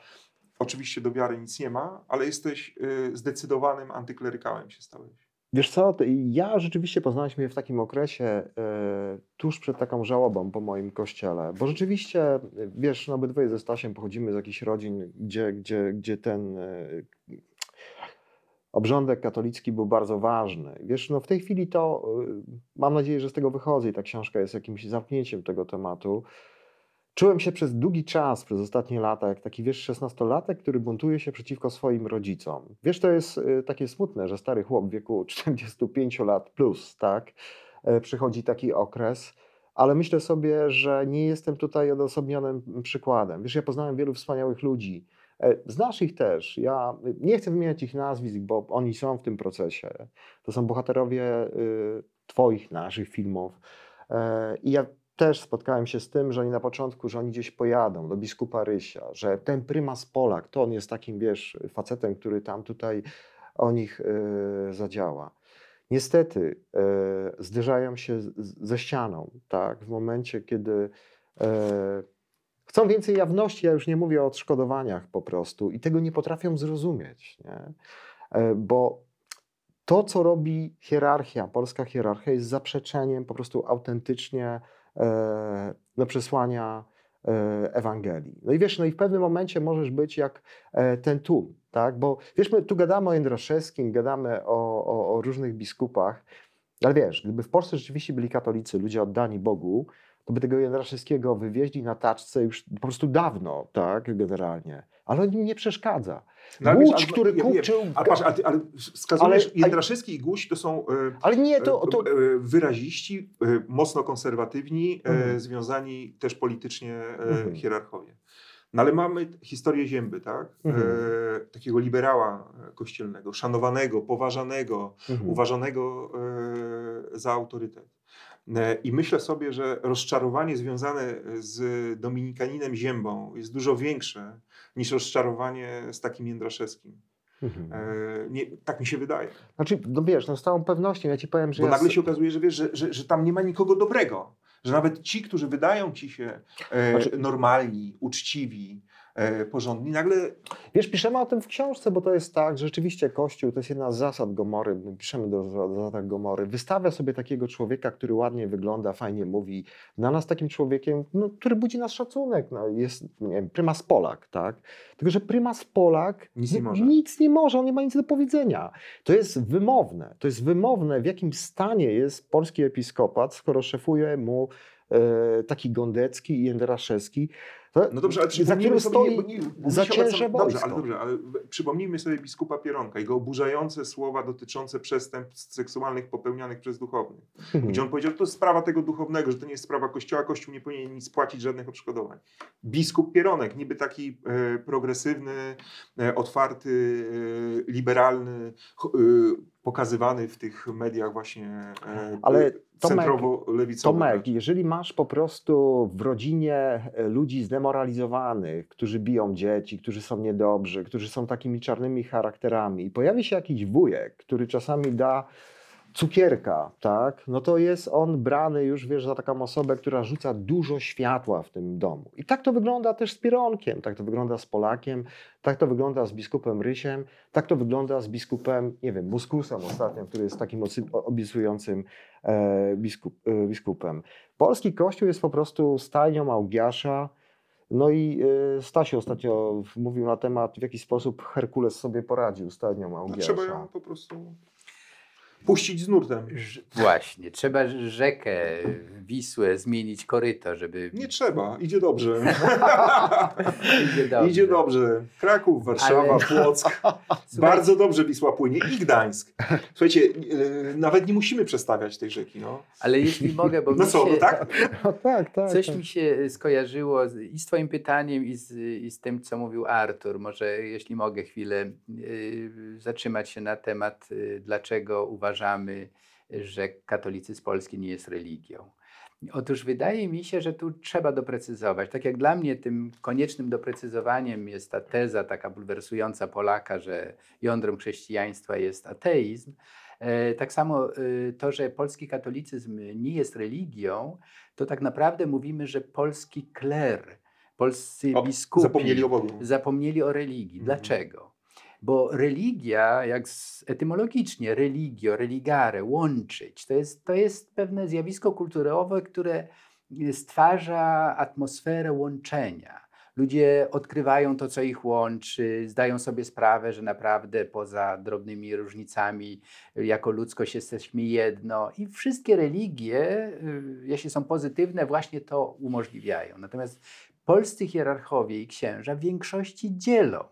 oczywiście do wiary nic nie ma, ale jesteś zdecydowanym antyklerykałem się stałeś. Wiesz co, ja rzeczywiście poznałem mnie w takim okresie e, tuż przed taką żałobą po moim kościele, bo rzeczywiście, wiesz, no obydwoje ze Stasiem pochodzimy z jakichś rodzin, gdzie, gdzie, gdzie ten e, obrządek katolicki był bardzo ważny. Wiesz, no w tej chwili to e, mam nadzieję, że z tego wychodzę i ta książka jest jakimś zamknięciem tego tematu. Czułem się przez długi czas, przez ostatnie lata, jak taki wiesz, szesnastolatek, który buntuje się przeciwko swoim rodzicom. Wiesz, to jest y, takie smutne, że stary chłop w wieku 45 lat plus, tak, e, przychodzi taki okres, ale myślę sobie, że nie jestem tutaj odosobnionym przykładem. Wiesz, ja poznałem wielu wspaniałych ludzi. E, znasz ich też. Ja nie chcę wymieniać ich nazwisk, bo oni są w tym procesie. To są bohaterowie y, Twoich, naszych filmów. E, I ja też spotkałem się z tym, że oni na początku, że oni gdzieś pojadą do biskupa Rysia, że ten prymas Polak, to on jest takim, wiesz, facetem, który tam tutaj o nich y, zadziała. Niestety y, zderzają się z, ze ścianą, tak, w momencie, kiedy y, chcą więcej jawności, ja już nie mówię o odszkodowaniach po prostu i tego nie potrafią zrozumieć, nie? bo to, co robi hierarchia, polska hierarchia, jest zaprzeczeniem po prostu autentycznie E, do przesłania e, Ewangelii. No i wiesz, no i w pewnym momencie możesz być jak e, ten tłum, tak? Bo wiesz, my tu gadamy o Jędraszewskim, gadamy o, o, o różnych biskupach, ale wiesz, gdyby w Polsce rzeczywiście byli katolicy, ludzie oddani Bogu, to by tego Jędraszewskiego wywieźli na taczce już po prostu dawno, tak, generalnie. Ale on im nie przeszkadza. No, wiesz, który ja kupczył... Ale, patrz, ale, ale wskazujesz, ale, Jędraszewski i Guć to są e, ale nie, to, to... E, wyraziści, e, mocno konserwatywni, mhm. związani też politycznie mhm. hierarchowie. No ale mamy historię Zięby, tak? Mhm. E, takiego liberała kościelnego, szanowanego, poważanego, mhm. uważanego e, za autorytet. E, I myślę sobie, że rozczarowanie związane z Dominikaninem Ziębą jest dużo większe niż rozczarowanie z takim Jędraszewskim. Mhm. E, nie, tak mi się wydaje. Znaczy, no wiesz, no z całą pewnością ja ci powiem, że. Bo ja nagle się okazuje, że wiesz, że, że, że tam nie ma nikogo dobrego. że nawet ci, którzy wydają ci się e, Znaczy- normalni, uczciwi, porządni, nagle Wiesz, piszemy o tym w książce, bo to jest tak, że rzeczywiście Kościół to jest jedna z zasad Gomory. My piszemy do, do zasad Gomory. Wystawia sobie takiego człowieka, który ładnie wygląda, fajnie mówi. Dla nas takim człowiekiem, no, który budzi nas szacunek, no, jest nie wiem, prymas Polak, tak? Tylko, że prymas Polak Nic nie może. nic nie może, on nie ma nic do powiedzenia. To jest wymowne. To jest wymowne, w jakim stanie jest polski episkopat, skoro szefuje mu e, taki Gondecki i Jędraszewski. No dobrze, ale za którym stoi nie, nie, za obracamy- Dobrze, ale dobrze, ale przypomnijmy sobie biskupa Pieronka, jego oburzające słowa dotyczące przestępstw seksualnych popełnianych przez duchownych. Mhm. Gdzie on powiedział, że to jest sprawa tego duchownego, że to nie jest sprawa Kościoła, Kościół nie powinien nic płacić, żadnych odszkodowań. Biskup Pieronek, niby taki e, progresywny, e, otwarty, e, liberalny, e, pokazywany w tych mediach właśnie e, Ale Tomek- centrowo-lewicowych. Tomek, jeżeli masz po prostu w rodzinie e, ludzi zdemoralizowanych, którzy biją dzieci, którzy są niedobrzy, którzy są takimi czarnymi charakterami i pojawi się jakiś wujek, który czasami da cukierka, tak, no to jest on brany już, wiesz, za taką osobę, która rzuca dużo światła w tym domu. I tak to wygląda też z Pieronkiem, tak to wygląda z Polakiem, tak to wygląda z biskupem Rysiem, tak to wygląda z biskupem, nie wiem, Muskusem ostatnio, który jest takim obiecującym e, biskup, e, biskupem. Polski Kościół jest po prostu stajnią Augiasza, no i e, Stasiu ostatnio mówił na temat, w jaki sposób Herkules sobie poradził z stajnią No, trzeba ją po prostu puścić z nurtem. Właśnie, trzeba rzekę Wisłę zmienić koryto, żeby... Nie trzeba, idzie dobrze. Idzie dobrze. Idzie dobrze. Kraków, Warszawa, Ale- Płock. Bardzo dobrze Wisła płynie i Gdańsk. Słuchajcie, yy, nawet nie musimy przestawiać tej rzeki. No, Ale jeśli mogę, bo no mi co, się, no tak? No tak, tak. coś tak. mi się skojarzyło z, i z twoim pytaniem i z, i z tym, co mówił Artur. Może jeśli mogę chwilę y, zatrzymać się na temat, y, dlaczego uważamy, że katolicyzm polski nie jest religią. Otóż wydaje mi się, że tu trzeba doprecyzować. Tak jak dla mnie tym koniecznym doprecyzowaniem jest ta teza taka bulwersująca Polaka, że jądrem chrześcijaństwa jest ateizm, e, tak samo e, to, że polski katolicyzm nie jest religią, to tak naprawdę mówimy, że polski kler, polscy O, biskupi zapomnieli o Bogu. zapomnieli o religii. Mhm. Dlaczego? Bo religia, jak etymologicznie, religio, religare, łączyć, to jest, to jest pewne zjawisko kulturowe, które stwarza atmosferę łączenia. Ludzie odkrywają to, co ich łączy, zdają sobie sprawę, że naprawdę poza drobnymi różnicami, y, jako ludzkość jesteśmy jedno. I wszystkie religie, y, jeśli są pozytywne, właśnie to umożliwiają. Natomiast polscy hierarchowie i księża w większości dzielą,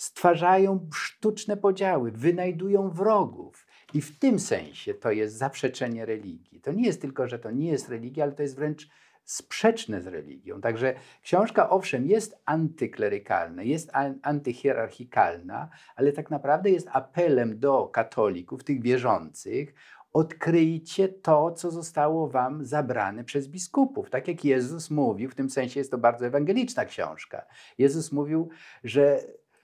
stwarzają sztuczne podziały, wynajdują wrogów. I w tym sensie to jest zaprzeczenie religii. To nie jest tylko, że to nie jest religia, ale to jest wręcz sprzeczne z religią. Także książka, owszem, jest antyklerykalna, jest an- antyhierarchikalna, ale tak naprawdę jest apelem do katolików, tych wierzących, odkryjcie to, co zostało wam zabrane przez biskupów. Tak jak Jezus mówił, w tym sensie jest to bardzo ewangeliczna książka. Jezus mówił, że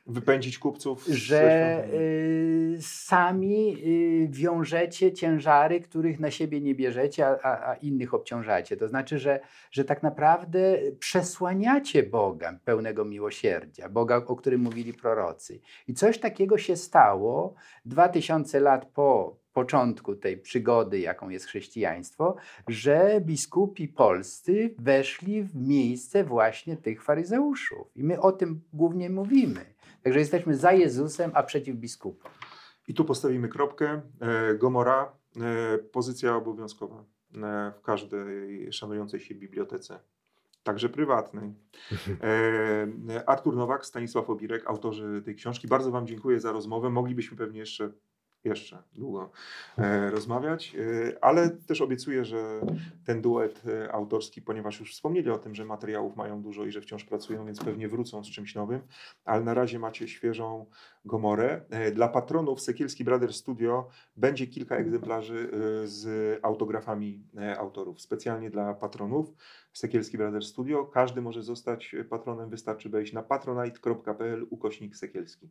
Wypędzić kupców. z że y, sami y, wiążecie ciężary, których na siebie nie bierzecie, a, a, a innych obciążacie. To znaczy, że, że tak naprawdę przesłaniacie Boga pełnego miłosierdzia, Boga, o którym mówili prorocy. I coś takiego się stało dwa tysiące lat po początku tej przygody, jaką jest chrześcijaństwo, że biskupi polscy weszli w miejsce właśnie tych faryzeuszów. I my o tym głównie mówimy. Także jesteśmy za Jezusem, a przeciw biskupom. I tu postawimy kropkę. E, Gomora, e, pozycja obowiązkowa e, w każdej szanującej się bibliotece, także prywatnej. Artur Nowak, Stanisław Obirek, autorzy tej książki. Bardzo Wam dziękuję za rozmowę. Moglibyśmy pewnie jeszcze jeszcze długo e, rozmawiać, e, ale też obiecuję, że ten duet e, autorski, ponieważ już wspomnieli o tym, że materiałów mają dużo i że wciąż pracują, więc pewnie wrócą z czymś nowym, ale na razie macie świeżą Gomorę. Dla patronów Sekielski Brothers Studio będzie kilka egzemplarzy z autografami autorów. Specjalnie dla patronów Sekielski Brothers Studio. Każdy może zostać patronem, wystarczy wejść na patronite.pl ukośnik Sekielski.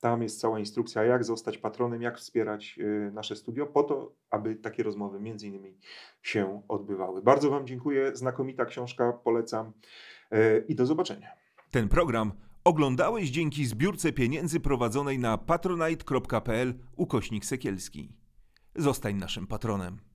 Tam jest cała instrukcja, jak zostać patronem, jak wspierać wspierać e, nasze studio po to, aby takie rozmowy między innymi się odbywały. Bardzo Wam dziękuję, znakomita książka, polecam e, i do zobaczenia. Ten program oglądałeś dzięki zbiórce pieniędzy prowadzonej na patronite.pl ukośnik Sekielski. Zostań naszym patronem.